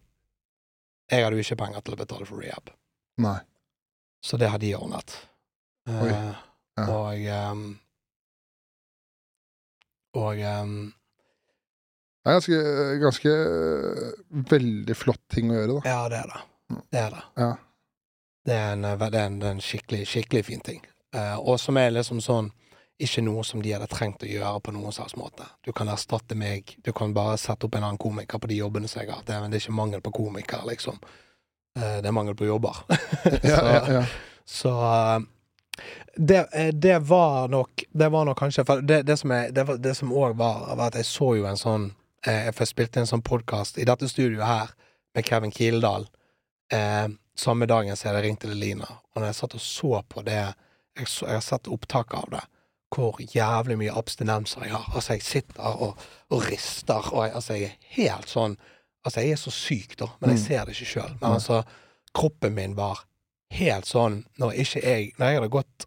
jeg hadde jo ikke penger til å betale for rehab, Nei. så det har de ordnet. Eh, Ja. Og ehm, Og um, Det er ganske, ganske øh, veldig flott ting å gjøre, da. Ja, det er det. Det er det. Ja. Det er en, eh, det er en, en skikkelig, skikkelig fin ting. Uh, og som er liksom sånn ikke noe som de hadde trengt å gjøre på noen slags måte. Du kan erstatte meg, du kan bare sette opp en annen komiker på de jobbene som jeg har hatt. Det, det er ikke mangel på komikere, liksom. Eh, Det er mangel på jobber. Ja, ja, ja. Så eh, det, eh, det var nok Det var nok kanskje det, det som er, det, var, det som òg var, var at jeg så jo en sånn eh, først jeg spilte en sånn podkast i dette studioet her med Kevin Kildahl eh, samme dagen som jeg hadde ringt til Elina. Og når jeg satt og så på det Jeg, så, jeg har sett opptak av det. Hvor jævlig mye abstinenser jeg har. Altså, jeg sitter og, og rister, og jeg, altså, jeg er helt sånn Altså, jeg er så syk, da, men jeg Mm. ser det ikke sjøl. Men altså, kroppen min var helt sånn når ikke jeg Når jeg hadde gått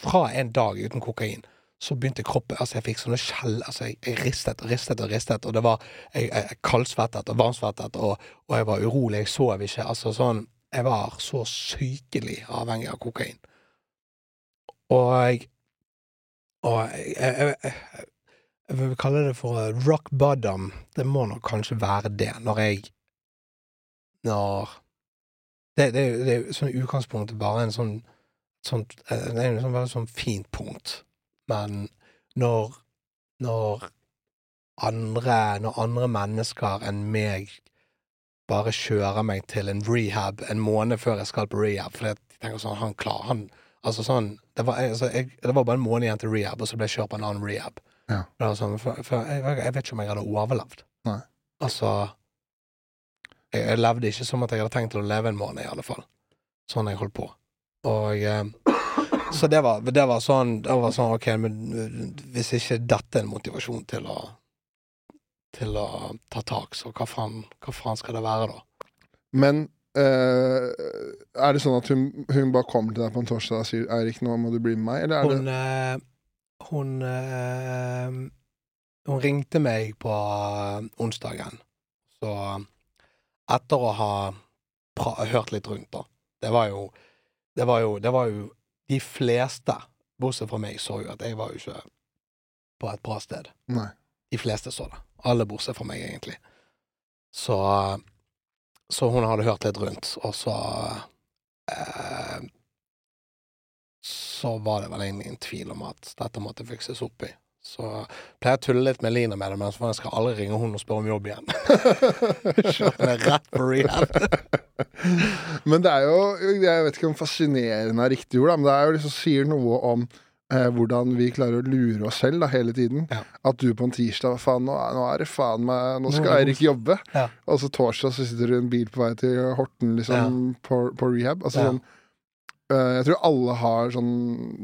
fra en dag uten kokain, så begynte kroppen Altså, jeg fikk sånne skjell Altså, jeg, jeg ristet og ristet og ristet, og det var Jeg, jeg, kaldsvettet og varmsvettet, og, og jeg var urolig, jeg sov ikke. Altså sånn Jeg var så sykelig avhengig av kokain. Og Og jeg, jeg, jeg, jeg vil kalle det for rock bottom. Det må nok kanskje være det, når jeg Når Det, det, det er jo sånn utgangspunktet bare en sånn sånt, eh, Det er jo en sånn veldig sånn fint punkt, men når Når andre Når andre mennesker enn meg bare kjører meg til en rehab en måned før jeg skal på rehab, fordi jeg de tenker sånn Han klarer han Altså sånn Det var, altså, jeg, det var bare en måned igjen til rehab, og så ble jeg kjørt på en annen rehab. Ja. Sånn, for, for jeg, jeg vet ikke om jeg hadde overlevd. Nei. Altså jeg, jeg levde ikke som at jeg hadde tenkt å leve en måned, i alle fall. Sånn jeg holdt på. Og eh, Så det var, det var sånn Det var sånn, OK, men hvis ikke dette er en motivasjon til å til å ta tak, så hva faen, hva faen skal det være, da? Men eh, er det sånn at hun, hun bare kommer til deg på en torsdag og sier 'Eirik, nå må du bli med meg', eller er Hun det eh, Hun eh, Hun ringte meg på eh, onsdagen. Så etter å ha hørt litt rundt, da Det var jo Det var jo, det var jo De fleste, bortsett fra meg, så jo at jeg var jo ikke på et bra sted. Nei. De fleste så det. Alle bortsett fra meg, egentlig. Så Så hun hadde hørt litt rundt, og så eh, Så var det vel egentlig en tvil om at dette måtte fikses opp i. Så pleier jeg å tulle litt med Lina med det, men jeg skal aldri ringe hun og spørre om jobb igjen. Henne rett på rehab. Men det er jo Jeg vet ikke om fascinerende er riktig ord, men det er jo liksom sier noe om eh, hvordan vi klarer å lure oss selv da, hele tiden. Ja. At du på en tirsdag faen, nå, nå er det faen meg Nå skal Eirik jobbe. Ja. Og så torsdag så sitter du i en bil på vei til Horten liksom, på, på rehab. Altså Ja. sånn Jeg tror alle har sånn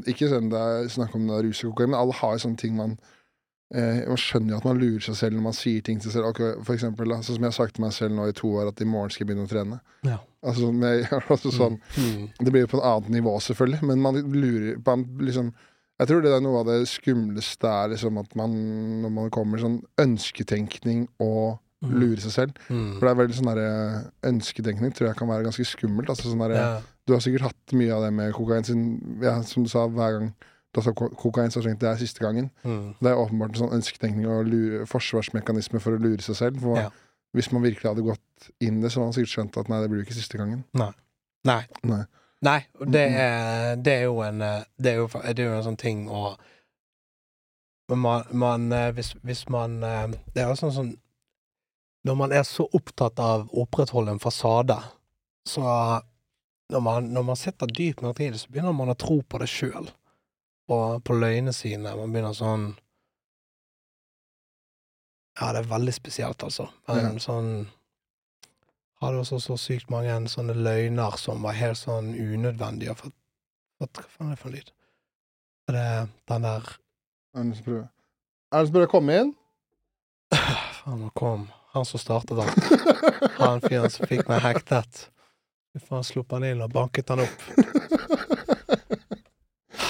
Ikke sånn det er snakk om det er rus og kokain, men alle har sånne ting man eh, Man skjønner jo at man lurer seg selv når man sier ting til seg selv. Okay, For eksempel, sånn som jeg har sagt til meg selv nå i to år, at i morgen skal jeg begynne å trene. Ja. Altså, sånn, med, altså sånn Mm. det blir jo på et annet nivå, selvfølgelig, men man lurer man liksom Jeg tror det er noe av det skumleste er liksom at man, når man kommer sånn ønsketenkning og lure lurer seg selv. Mm. For det er veldig sånn ønsketenkning tror jeg kan være ganske skummelt. Altså sånn der, Ja. Du har sikkert hatt mye av det med kokain siden ja, Som du sa, hver gang du har sagt kokain, så har du tenkt det er siste gangen. Mm. Det er åpenbart en sånn ønsketenkning og lure, forsvarsmekanisme for å lure seg selv. For Ja. Hvis man virkelig hadde gått inn i det, så hadde man sikkert skjønt at nei, det blir jo ikke siste gangen. Nei. Nei. Nei, nei det er, det er jo en Det er jo, det er jo en sånn ting å Men man, man hvis, hvis man Det er jo sånn sånn Når man er så opptatt av å opprettholde en fasade, så når man, når man sitter dypt nok i det, så begynner man å tro på det sjøl. Og på løgnene sine. Man begynner sånn Ja, det er veldig spesielt, altså. Men Ja. sånn Hadde også så sykt mange sånne løgner som var helt sånn unødvendige. For, for, hva faen er det for en lyd? Er det den der Er? Er prøver å komme inn? Faen, nå kom han som startet den. Han fyren som fikk meg hektet. Fy faen, sluppet han inn og banket han opp.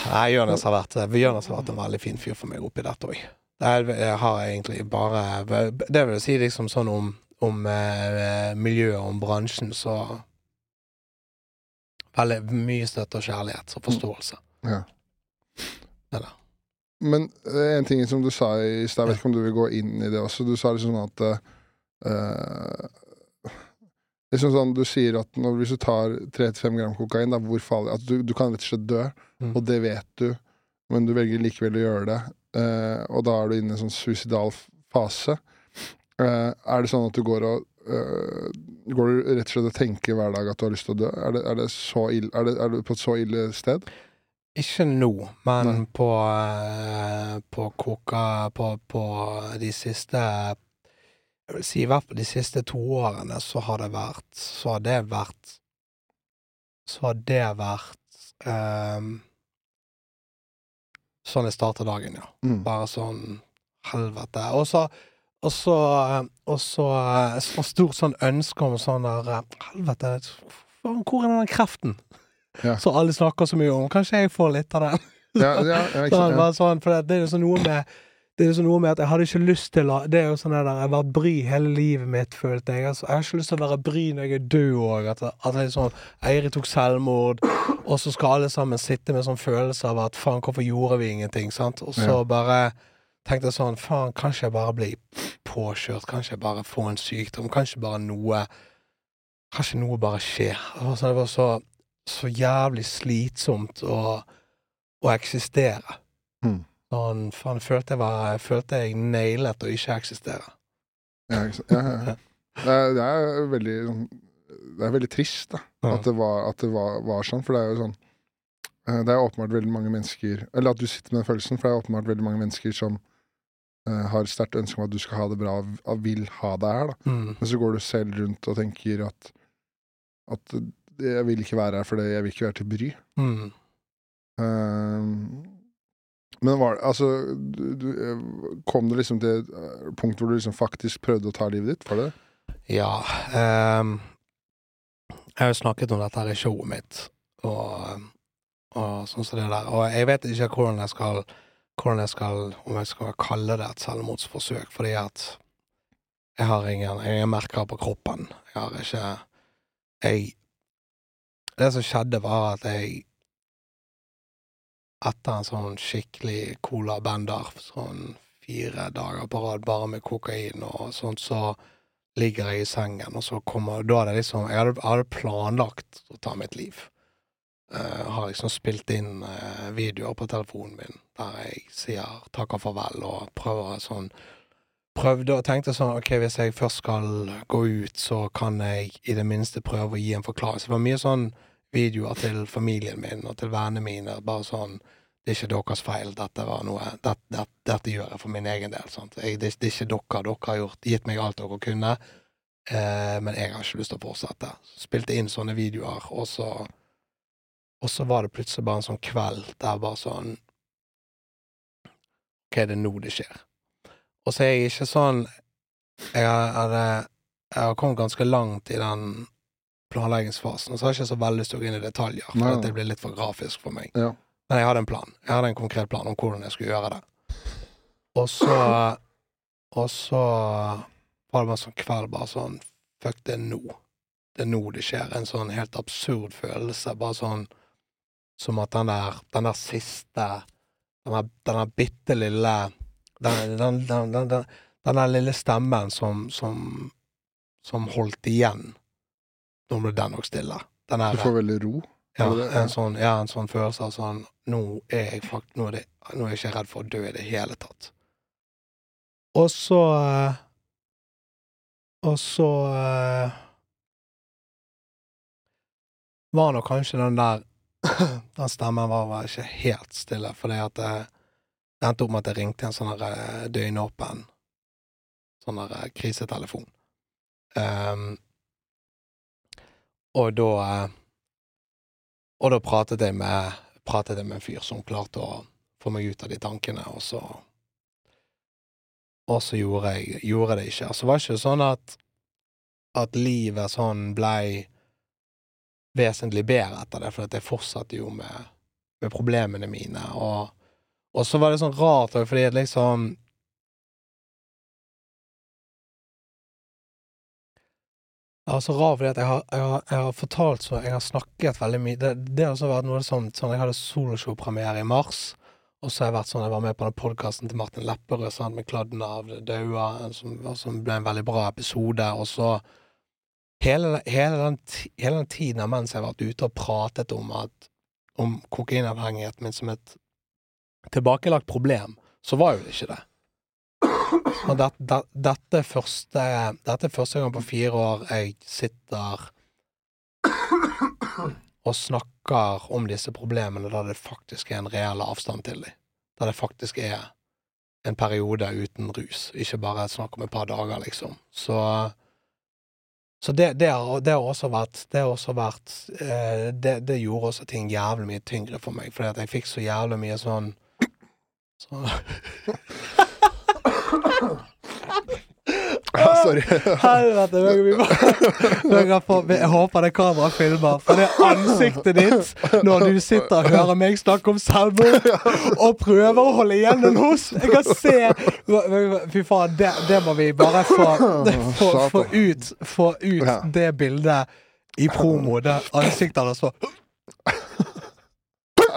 Nei, Jonas har vært Jonas har vært en veldig fin fyr for meg oppi dette òg. Jeg har egentlig bare Det vil si liksom sånn om, om eh, miljøet, om bransjen, så Veldig mye støtte og kjærlighet og forståelse. Ja. Eller? Men eh, en ting som du sa i stad, jeg vet ikke om du vil gå inn i det også. Du sa liksom at eh, Liksom sånn, Du sier at når, hvis du tar 3-5 gram kokain, da, hvor farlig At du, du kan rett og slett dø, Mm. og det vet du men du velger likevel å gjøre det, eh, og da er du inne i en sånn suicidal fase. Eh, er det sånn at du går og eh, Går du rett og slett og tenker hver dag at du har lyst til å dø? Er det, er det så ille, er, det, er du på et så ille sted? Ikke nå, men Nei. på, eh, på koka på, på de siste Jeg vil si i hvert fall de siste to årene så har det vært Så har det vært Så har det vært um, Sånn jeg starter dagen, ja. Mm. Bare sånn helvete. Og så og så, og så eh, så stort sånn ønske om sånn der eh, Helvete, hvor er den kreften? Ja. Så alle snakker så mye om. Kanskje jeg får litt av den? Ja, ja, ikke Sånn, sånn, for det, det er jo sånn noe med det er sånn noe med at jeg hadde ikke lyst til å Det er jo sånn der Jeg har vært bry hele livet mitt, følte jeg. Altså, jeg har ikke lyst til å være bry når jeg er død òg. At, at jeg sånn Eirik tok selvmord, og så skal alle sammen sitte med sånn følelse av at faen, hvorfor gjorde vi ingenting? Sant? Og så Ja. bare tenkte jeg sånn Faen, kanskje jeg bare blir påkjørt? Kanskje jeg bare får en sykdom? Kanskje bare noe Kanskje noe bare skjer? Sånn, det var så, så jævlig slitsomt å, å eksistere. Mm. Sånn, faen, følte jeg var jeg Følte jeg nailet å ikke eksistere. Ja? Ja, ja. Det, er, det er veldig sånn Det er veldig trist, da. At det, var, at det var, var sånn. For det er jo sånn eh, Det er åpenbart veldig mange mennesker Eller at du sitter med den følelsen, for det er åpenbart veldig mange mennesker som uh, har sterkt ønske om at du skal ha det bra, og vil ha det her, da. Mm. Men så går du selv rundt og tenker at At eh, jeg vil ikke være her fordi jeg vil ikke være til bry. Mm. Eh, men var Altså, du, du, eh, kom det liksom til et eh, punkt hvor du liksom faktisk prøvde å ta livet ditt? Var det? Ja. Um, jeg har jo snakket om dette her i showet mitt, og, og sånn som det der. Og jeg vet ikke hvordan jeg skal hvordan jeg skal, om jeg skal kalle det et selvmordsforsøk, fordi at jeg har ingen, ingen merker på kroppen. Jeg har ikke Jeg Det som skjedde, var at jeg etter en sånn skikkelig cola-bender, sånn fire dager på rad bare med kokain og sånt, så ligger jeg i sengen, og så kommer Da er det liksom Jeg hadde, hadde planlagt å ta mitt liv. Uh, har liksom spilt inn uh, videoer på telefonen min der jeg sier takk og farvel og prøver sånn Prøvde og tenkte sånn OK, hvis jeg først skal gå ut, så kan jeg i det minste prøve å gi en forklaring. Så det var mye sånn videoer til familien min og til vennene mine. Bare sånn Det er ikke deres feil. Dette var noe Dette, dette, dette gjør jeg for min egen del. Jeg, det, det er ikke dere. Dere har gjort, gitt meg alt dere kunne. Eh, men jeg har ikke lyst til å fortsette. Spilte inn sånne videoer, og så Og så var det plutselig bare en sånn kveld der bare sånn Ok, det er nå det skjer. Og så er jeg ikke sånn Jeg har, jeg har kommet ganske langt i den planleggingsfasen, og så har jeg ikke så veldig lyst til å gå inn i detaljer, for at det blir litt for grafisk for meg. Ja. Men jeg hadde en plan. Jeg hadde en konkret plan om hvordan jeg skulle gjøre det. Og så Og så var det bare sånn kveld, bare sånn Fuck, det er nå. Det er nå det skjer. En sånn helt absurd følelse. Bare sånn som at den der, den der siste Den der, bitte lille den, den, den, den, den, lille stemmen som, som, som holdt igjen. Nå ble den nok stille. Den her, Du får veldig ro. ja, en sånn, ja, en sånn følelse av sånn Nå er jeg fakt, nå, er det, nå er jeg ikke redd for å dø i det hele tatt. Og så eh, Og så eh, var nok kanskje den der Den stemmen var vel ikke helt stille, fordi at det, det endte opp med at jeg ringte en sånn eh, døgnåpen sånn eh, krisetelefon. Ehm, og da eh, Og da pratet jeg med pratet jeg med en fyr som klarte å få meg ut av de tankene, og så Og så gjorde jeg gjorde det ikke. Altså, det var ikke sånn at at livet sånn blei vesentlig bedre etter det, for jeg fortsatte jo med, med problemene mine, og, og så var det sånn rart òg, fordi at liksom har så rar fordi at jeg har, jeg, har, jeg har fortalt så Jeg har snakket veldig mye Det, det har også vært noe sånn, sånn Jeg hadde soloshow-premiere i mars, og så har jeg vært sånn Jeg var med på den podkasten til Martin Lepperød sant, med 'Kladden av det daua', som, som ble en veldig bra episode, og så hele, hele, den, hele den tiden mens jeg har vært ute og pratet om at om kokainavhengigheten min som et tilbakelagt problem, så var jo det ikke det. Og det, det, dette, er første, dette er første gang på fire år jeg sitter og snakker om disse problemene da det faktisk er en reell avstand til dem. Da det faktisk er en periode uten rus, ikke bare snakk om et par dager, liksom. Så så det, det, har, det, har, også vært Det, har også vært, eh, det, det gjorde også ting jævlig mye tyngre for meg, fordi at jeg fikk så jævlig mye sånn så, Ja, sorry. Helvete, jeg håper det kameraet filmer, for det ansiktet ditt når du sitter og hører meg snakke om selvmord og prøver å holde igjen en host Jeg kan se Fy faen, det, det må vi bare få, få, få ut, få ut det bildet i promo. Det ansiktet hans så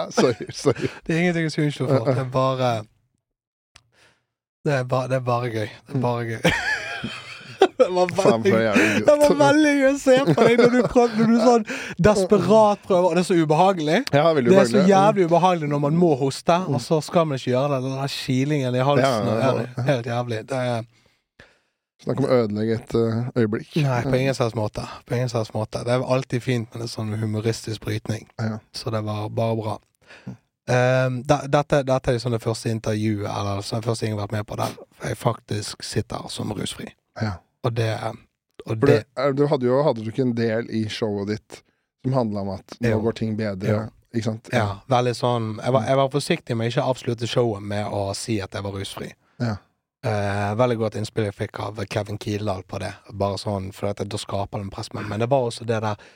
Sorry. sorry. Det er ingenting å unnskylde for. Det er bare det er, ba, det er bare gøy. Det er bare gøy. Det var veldig, det var veldig gøy å se på deg når du, prøver, når du sånn desperat prøver, og det er så ubehagelig. Ja, det er så jævlig ubehagelig når man må hoste, og så skal man ikke gjøre det. Den der kilingen i halsen. Ja, ja, helt jævlig. Det er Snakk om å ødelegge et uh, øyeblikk. Nei, på ingen slags måte. På ingen slags måte. Det er alltid fint med en sånn humoristisk brytning. Ja. Så det var bare bra. Um, dette, dette, er liksom det første intervjuet, eller altså det første jeg har vært med på der jeg faktisk sitter som rusfri. Ja. Og det, og det, det Du hadde jo hadde du ikke en del i showet ditt som handla om at nå jo. går ting bedre? Jo. Ikke sant? Ja. ja. veldig sånn jeg var, jeg var forsiktig med ikke avslutte showet med å si at jeg var rusfri. Ja. Uh, veldig godt innspill jeg fikk av Kevin Kildahl på det. Bare sånn, for at Da skaper en press. Men, men det var også det der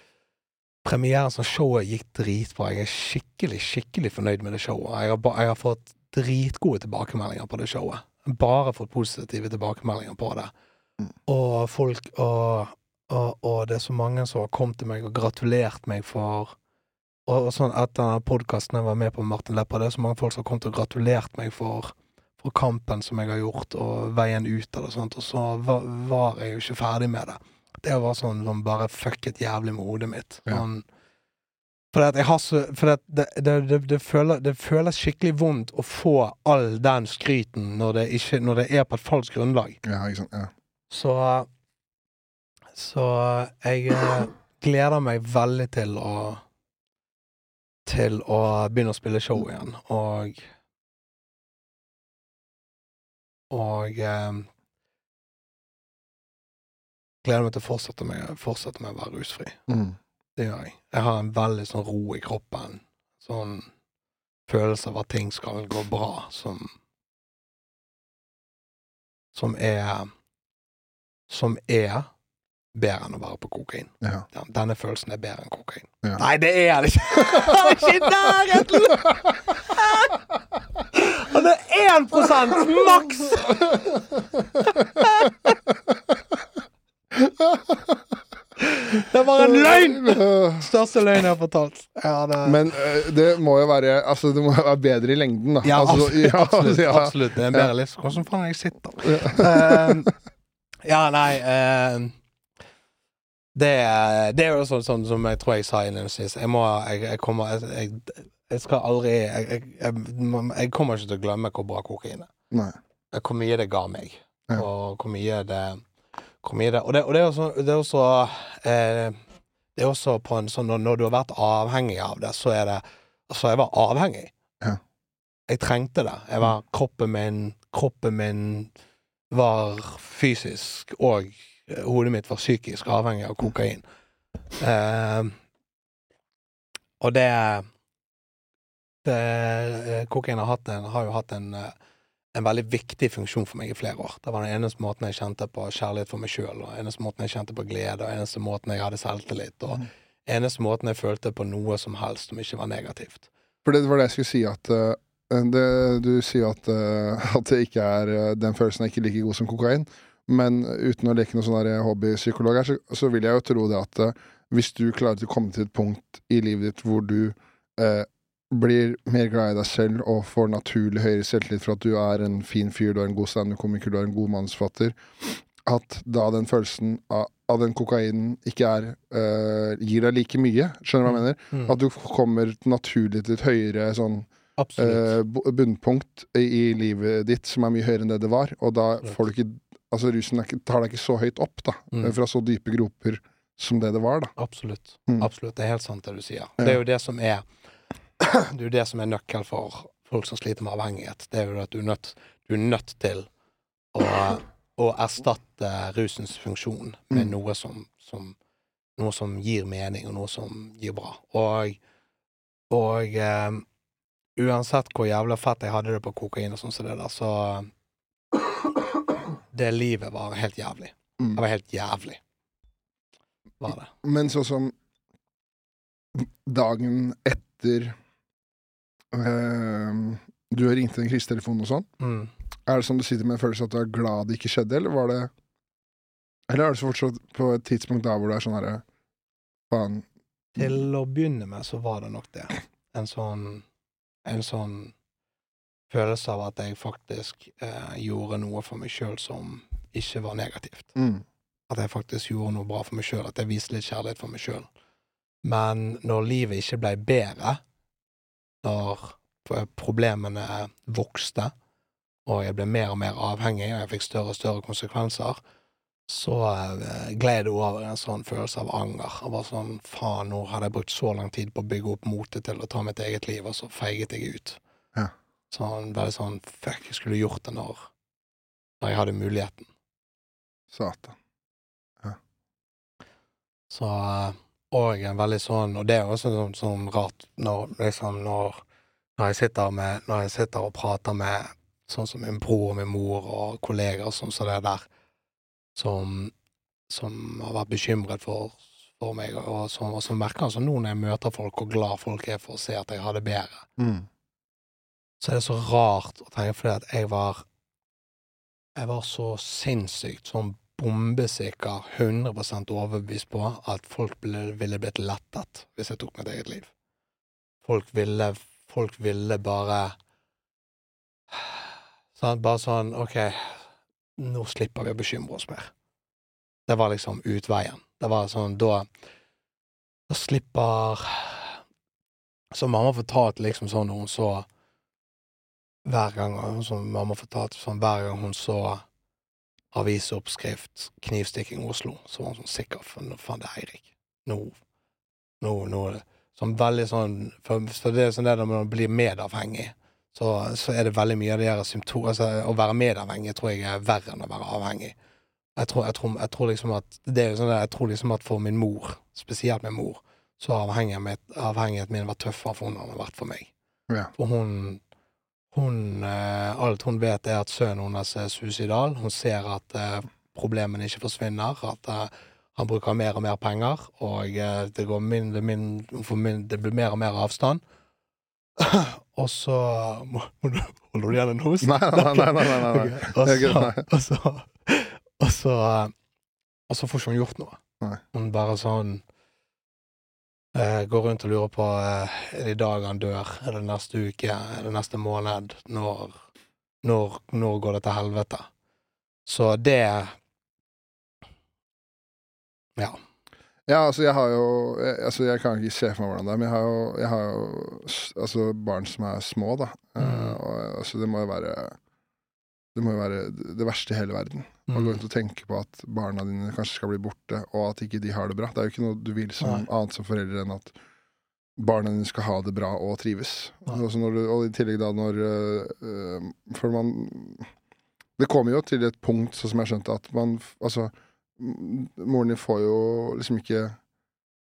Premieren som showet gikk dritbra. Jeg er skikkelig, skikkelig fornøyd med det showet. Jeg har, jeg har fått dritgode tilbakemeldinger på det showet. Bare fått positive tilbakemeldinger på det. Mm. Og folk og, og, og, det er så mange som har kommet til meg og gratulert meg for Og, og sånn etter podkasten jeg var med på med Martin Lepper, det er så mange folk som har kommet og gratulert meg for, for kampen som jeg har gjort, og veien ut av det og sånt, og så var, var jeg jo ikke ferdig med det. Det var sånn som bare fucket jævlig med hodet mitt. Sånn. For at jeg har så For det, det, det, det, føler, det føles skikkelig vondt å få all den skryten når det, ikke, når det er på et falskt grunnlag. Ja, ikke sant. Ja. Så Så jeg eh, gleder meg veldig til å Til å begynne å spille show igjen, og Og eh, gleder meg til å fortsette med, fortsette med å være rusfri. Mm. Det gjør jeg. Jeg har en veldig sånn ro i kroppen. Sånn følelse av at ting skal gå bra, som Som er Som er bedre enn å være på kokain. Ja. Denne følelsen er bedre enn kokain. Ja. Nei, det er det ikke! ikke i nærheten! Det er 1% maks! Det var en løgn! Største løgn jeg har fortalt. Ja, det... Men uh, det må jo være Altså, det må jo være bedre i lengden, da. Ja, altså, absolutt. Ja, absolutt, ja. absolutt. Det er en bedre livs... Hvordan faen er jeg sitter? uh, ja, nei uh, det, det, er jo sånn, sånn, som jeg tror jeg sa innledningsvis. Jeg må Jeg, jeg kommer jeg, jeg, skal aldri jeg, jeg, kommer ikke til å glemme hvor bra kokain er. Hvor mye det ga meg, og hvor mye det hvor mye det Og det, og det er også, det er også, eh, det er også på en sånn når, når, du har vært avhengig av det, så er det Altså, jeg var avhengig. Ja. Jeg trengte det. Jeg var Kroppen min Kroppen min var fysisk, og hodet mitt var psykisk avhengig av kokain. Eh, og det, det Kokain har, hatt en, har jo hatt en eh, en veldig viktig funksjon for meg i flere år. Det var den eneste måten jeg kjente på kjærlighet for meg sjøl, og eneste måten jeg kjente på glede, og eneste måten jeg hadde selvtillit, og mm. eneste måten jeg følte på noe som helst som ikke var negativt. For det var det jeg skulle si, at uh, det, du sier at, uh, at det ikke er uh, den følelsen er ikke like god som kokain, men uten å leke noen sånn hobbypsykolog her, så, så, vil jeg jo tro det at hvis du klarer å komme til et punkt i livet ditt hvor du blir mer glad i deg selv og får naturlig høyere selvtillit for at du er en fin fyr, du er en god standup-komiker, du er en god manusforfatter, at da den følelsen av, av den kokainen ikke er uh, gir deg like mye, skjønner du hva jeg mener? Mm. At du kommer naturlig til et høyere sånn eh, bunnpunkt i, livet ditt som er mye høyere enn det det var, og da får du ikke Altså, rusen ikke, tar deg ikke så høyt opp, da, Mm. fra så dype groper som det det var, da. Absolutt. Mm. Absolutt. Det er helt sant det du sier. Ja. Det er jo det som er Det er jo det som er nøkkel for folk som sliter med avhengighet. Det er jo at du er nødt, du er nødt til å, å erstatte rusens funksjon med Mm. noe som, som Noe som gir mening, og noe som gir bra. Og, og um, uansett hvor jævla fett jeg hadde det på kokain og sånn som det der, så Det livet var helt jævlig. Mm. Det var helt jævlig. Var det. Men sånn som dagen etter eh, du har ringt en krisetelefon og sånn, Mm. er det sånn du sitter med en følelse at du er glad det ikke skjedde, eller var det Eller er det så fortsatt på et tidspunkt da hvor du er sånn herre Faen. Til å begynne med så var det nok det. En sånn En sånn følelse av at jeg faktisk eh, gjorde noe for meg sjøl som ikke var negativt. Mm. At jeg faktisk gjorde noe bra for meg sjøl. At jeg viste litt kjærlighet for meg sjøl. Men når livet ikke ble bedre, når problemene vokste, og jeg ble mer og mer avhengig, og jeg fikk større og større konsekvenser, så eh, gled det over en sånn følelse av anger. Jeg var sånn faen, nå hadde jeg brukt så lang tid på å bygge opp motet til å ta mitt eget liv, og så feiget jeg ut. Ja. Sånn veldig sånn fuck, jeg skulle gjort det når, når jeg hadde muligheten. Satan. Så Og en veldig sånn Og det er også sånn, sånn rart når liksom når, når jeg sitter med Når jeg sitter og prater med sånn som min bror og min mor og kolleger sånn som det der, som, som har vært bekymret for, for meg, og som, og som merker altså nå når jeg møter folk, hvor glad folk er for å se at jeg har det bedre. Mm. Så er det så rart å tenke fordi at jeg var Jeg var så sinnssykt sånn bombesikker, 100% overbevist på at folk ble, ville blitt lettet hvis jeg tok mitt eget liv. Folk ville Folk ville bare sånn, Bare sånn OK, nå slipper vi å bekymre oss mer. Det var liksom utveien. Det var sånn Da Da slipper Så mamma fortalte liksom sånn når hun så hver gang som mamma fortalte sånn, hver gang hun så avisoppskrift 'knivstikking Oslo', så var han sånn sikker nå faen, det er Eirik. Nå, nå, nå no. Sånn veldig sånn For, for det er sånn det når man blir medavhengig, så, så er det veldig mye av de her symptomene altså, Å være medavhengig tror jeg er verre enn å være avhengig. Jeg tror, jeg tror, jeg tror liksom at Det er jo sånn jeg tror liksom at for min mor, spesielt min mor, så har avhengigheten avhengigheten min vært tøffere for hun enn den har vært for meg. Ja. For hun hun, eh, alt hun vet er at sønnen hennes er suicidal. Hun ser at eh, problemene ikke forsvinner, at eh, han bruker mer og mer penger, og det går mindre, mindre, det blir mer og mer avstand. og så må, må du, Holder du igjen en host? Nei, nei, nei. nei, nei, nei. Okay. Og så, og så, og så, og så får ikke hun gjort noe. Hun bare sånn går rundt og lurer på eh, er det i dag han dør, er det neste uke, er det neste måned, når, når, når går det til helvete? Så det Ja. Ja, altså, jeg har jo Altså, jeg kan ikke se for meg hvordan det er, men jeg har jo, jeg har jo altså, barn som er små, da. Eh, Mm. og altså, det må jo være Det må jo være det verste i hele verden. Å gå Mm. rundt og tenke på at barna dine kanskje skal bli borte, og at ikke de har det bra. Det er jo ikke noe du vil som Nei. annet som foreldre enn at barna dine skal ha det bra og trives. Også når du, og i tillegg da når øh, øh, For man Det kommer jo til et punkt, sånn som jeg skjønte, at man Altså, moren din får jo liksom ikke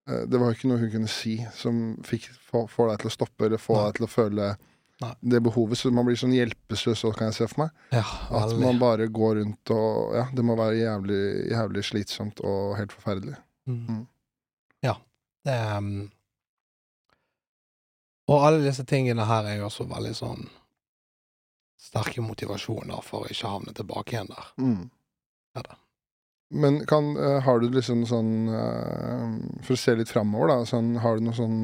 øh, Det var jo ikke noe hun kunne si som fikk få, får deg til å stoppe, eller få Nei. deg til å føle Nei. det behovet. Så man blir sånn hjelpeløs, så kan jeg se for meg. Ja, At man bare går rundt og Ja, det må være jævlig, jævlig slitsomt og helt forferdelig. Mm. Mm. Ja. Det um, Og alle disse tingene her er jo også veldig sånn sterke motivasjoner for å ikke havne tilbake igjen der. Mm. Ja da. Men kan, eh, har du liksom sånn eh, For å se litt framover, da. Sånn, har du noen sånn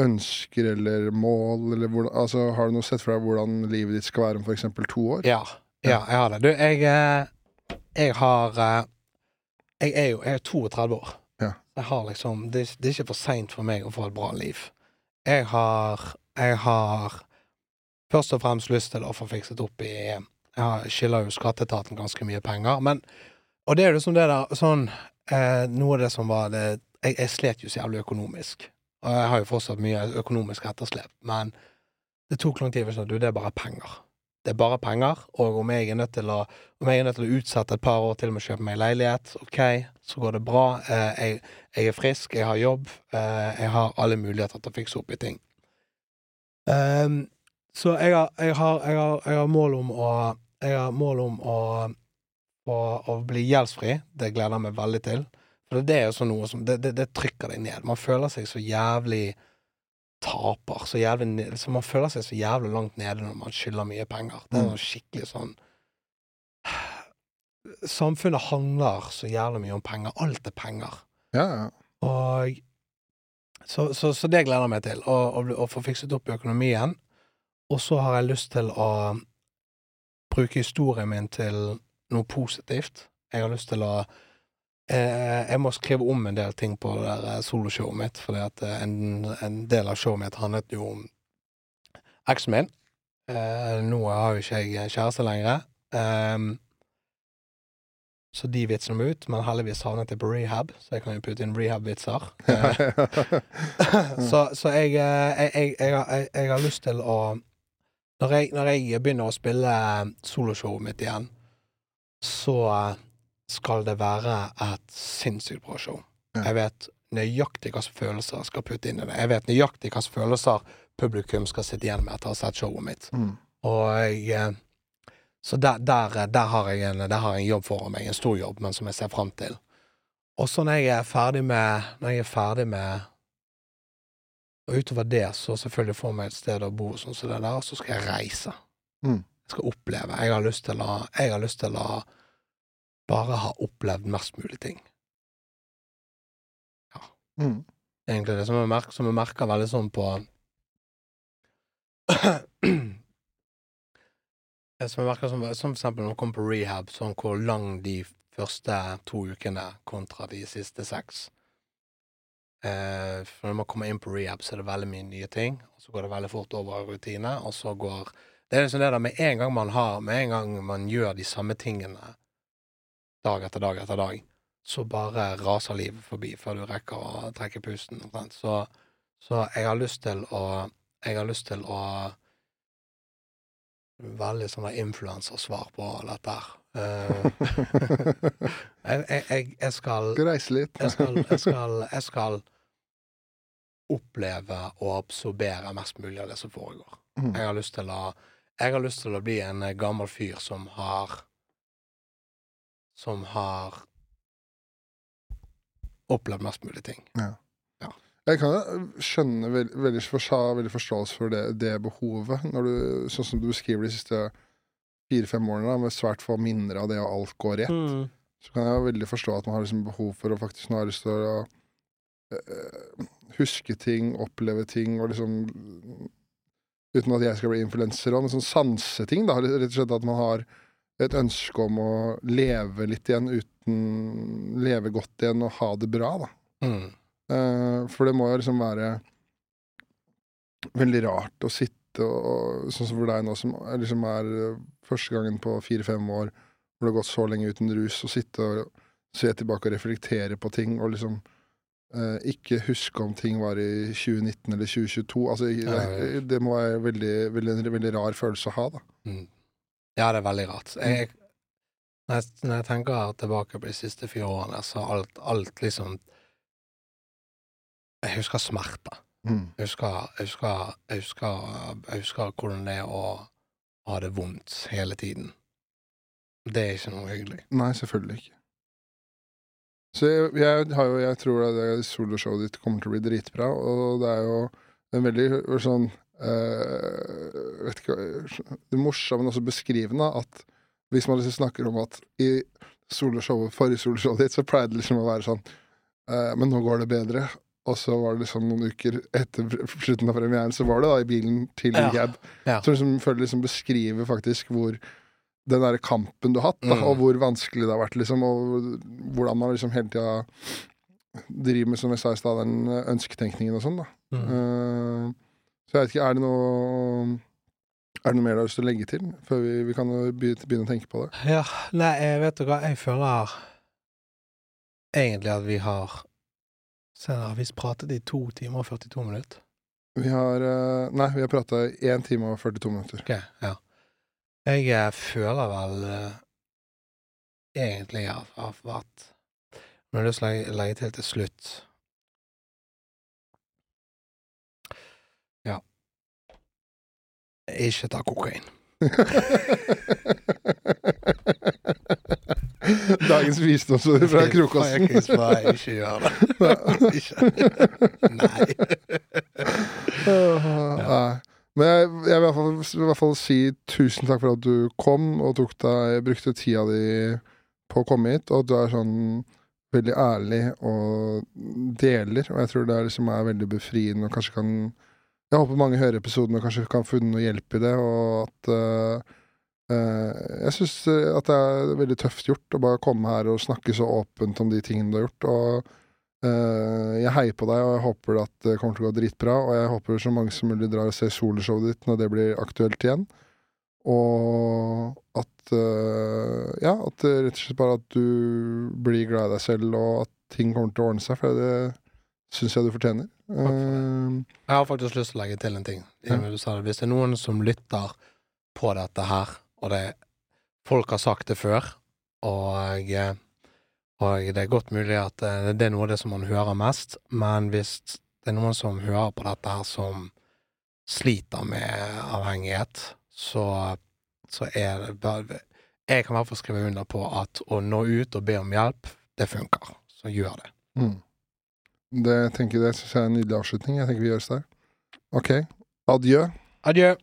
ønsker eller mål, eller hvordan Altså, har du noe sett for deg hvordan livet ditt skal være om eksempel to år? Ja, ja, jeg har det. Du, jeg, eh, jeg har eh, Jeg er jo jeg er 32 år. Ja. Jeg har liksom Det, det er ikke for seint for meg å få et bra liv. Jeg har Jeg har først og fremst lyst til å få fikset opp i Jeg skylder jo skatteetaten ganske mye penger, men Og det er jo liksom det der sånn eh, Noe av det som var det jeg, jeg slet jo så jævlig økonomisk. Og jeg har jo fortsatt mye økonomisk etterslep, men det tok lang tid. Sånn, du, det er bare penger. Det er bare penger, og om jeg er nødt til å, nødt til å utsette et par år til med å kjøpe meg leilighet, ok, så går det bra. Eh, jeg, jeg, er frisk, jeg har jobb, eh, jeg har alle muligheter til å fikse opp i ting. Um, så jeg har, jeg, har, jeg, har, jeg har, mål om å Jeg har mål om å, å, å bli gjeldsfri. Det gleder jeg meg veldig til. For det er jo sånn noe som det, det, det, trykker deg ned. Man føler seg så jævlig taper. Så jævlig så Man føler seg så jævlig langt nede når man skylder mye penger. Det er noe skikkelig sånn Samfunnet handler så jævlig mye om penger. Alt er penger. Ja, ja. Og så, så, så, det gleder jeg meg til. Å, å, få fikset opp i økonomien. Og så har jeg lyst til å bruke historien min til noe positivt. Jeg har lyst til å jeg må skrive om en del ting på det der eh, soloshowet mitt, fordi at eh, en, en, del av showet mitt handlet jo om eksen min. Eh, nå har jo ikke jeg kjæreste lenger, eh, så de vitsene må ut. Men heldigvis havnet jeg på rehab, så jeg kan jo putte inn rehab-vitser. så, så jeg, jeg, jeg, jeg, har lyst til å når jeg, når begynner å spille soloshowet mitt igjen, så skal det være et sinnssykt bra show. Ja. Jeg vet nøyaktig slags følelser jeg skal putte inn i det. Jeg vet nøyaktig slags følelser publikum skal sitte igjen med etter å ha sett showet mitt. Mm. Og jeg, eh, Så der, der, der, har en, der har jeg en jobb foran meg, en stor jobb, men som jeg ser fram til. Og så når jeg er ferdig med Når jeg er ferdig med Og utover det, så selvfølgelig får jeg meg et sted å bo, sånn som det der, og så skal jeg reise. Mm. Jeg skal oppleve. Jeg har lyst til å Jeg har lyst til å bare har opplevd mest mulig ting. Ja. Mm. Egentlig det som jeg, merker, som jeg merker veldig sånn på Som jeg merker som, som for eksempel når man kommer på rehab, sånn hvor lang de første to ukene kontra de siste seks. Eh, for når man kommer inn på rehab, så er det veldig mye nye ting. Og så går det veldig fort over rutine, og så går Det er liksom det der med en gang man har Med en gang man gjør de samme tingene dag etter dag etter dag, så bare raser livet forbi før du rekker å trekke pusten. Så, så jeg har lyst til å Jeg har lyst til å Veldig sånn influensersvar på dette her. Uh, jeg, jeg, jeg, skal reise litt. jeg, skal, jeg, skal, jeg skal oppleve og absorbere mest mulig av det som foregår. Mm. Jeg har å Jeg har lyst til å bli en gammel fyr som har som har opplevd mest mulig ting. Ja. ja. Jeg kan skjønne veldig, veldig, veldig forståelse for det, det, behovet, du, sånn som du beskriver de siste fire-fem årene, med svært få minner av det, og alt går rett. Mm. Så kan jeg veldig forstå at man har liksom behov for å faktisk nå har lyst til å øh, huske ting, oppleve ting, og liksom Uten at jeg skal bli influenser òg, men sånn sanseting, da. Rett og slett at man har et ønske om å leve litt igjen uten Leve godt igjen og ha det bra, da. Mm. Uh, for det må jo liksom være veldig rart å sitte og Sånn som for deg nå, som liksom er eh, første gangen på fire-fem år hvor det har gått så lenge uten rus, å sitte og se tilbake og reflektere på ting og liksom uh, ikke huske om ting var i 2019 eller 2022. Altså, ja. Det må være veldig, veldig, en veldig rar følelse å ha, da. Mm. Ja, det er veldig rart. Mm. Jeg, når, jeg, når jeg tenker tilbake på de siste fire årene, så alt, alt liksom Jeg husker smerter. Mm. Jeg, husker, jeg, husker, jeg, husker, jeg husker hvordan det er å ha det vondt hele tiden. Det er ikke noe hyggelig. Nei, selvfølgelig ikke. Så jeg, har jo, jeg tror at det soloshowet ditt kommer til å bli dritbra, og det er jo en veldig sånn uh, vet ikke, Det morsomme, men også beskrivende, at hvis man liksom snakker om at i soloshowet, forrige soloshowet ditt, så pleide det liksom å være sånn uh, Men nå går det bedre. Og så var det liksom noen uker etter slutten av premieren, så var det da i bilen til ja. Rehab. Ja. Så liksom, føler liksom beskriver faktisk hvor den derre kampen du har hatt, da, mm. og hvor vanskelig det har vært, liksom, og hvordan man liksom hele tida driver med, som jeg sa i stad, den ønsketenkningen og sånn, da. Mm. Så jeg vet ikke, er det noe Er det noe mer du har lyst til å legge til? Før vi, vi kan begynne, å tenke på det. Ja, nei, jeg vet du hva, jeg føler egentlig at vi har Se, har vi pratet i to timer og 42 minutter? Vi har eh, Nei, vi har prata 1 time og 42 minutter. Ok, ja. Jeg eh, føler vel eh, egentlig at at- at Nå har jeg lyst til å legge til til slutt Ikke ta kokain. Dagens visdomsord fra krokosten ikke gjør det. Nei. Nei. Men jeg, jeg vil i fall, i hvert fall si tusen takk for at du kom og tok deg, brukte tida di på å komme hit, og at du er sånn veldig ærlig og deler. Og jeg tror det er liksom er veldig befriende og kanskje kan Jeg håper mange hører episoden og kanskje kan få noe hjelp i det, og at uh, uh, Jeg syns at det er veldig tøft gjort å bare komme her og snakke så åpent om de tingene du har gjort. og uh, jeg heier på deg, og jeg håper at det kommer til å gå dritbra. Og jeg håper så mange som mulig drar og ser soloshowet ditt når det blir aktuelt igjen. Og at eh, Ja, at rett og slett bare at du blir glad i deg selv, og at ting kommer til å ordne seg, for det syns jeg du fortjener. for Eh, Jeg har faktisk lyst til å legge til en ting. Ja. Du sa det. Hvis det er noen som lytter på dette her, og det folk har sagt det før, og, eh, og det er godt mulig at eh, det er noe av det som man hører mest, men hvis det er noen som hører på dette her som sliter med avhengighet, så, så er det bare Jeg kan i hvert fall skrive under på at å nå ut og be om hjelp, det funker. Så gjør det. mm. Det det syns jeg er en nydelig avslutning. Jeg tenker vi gjøres der. Ok. Adjø. Adjø.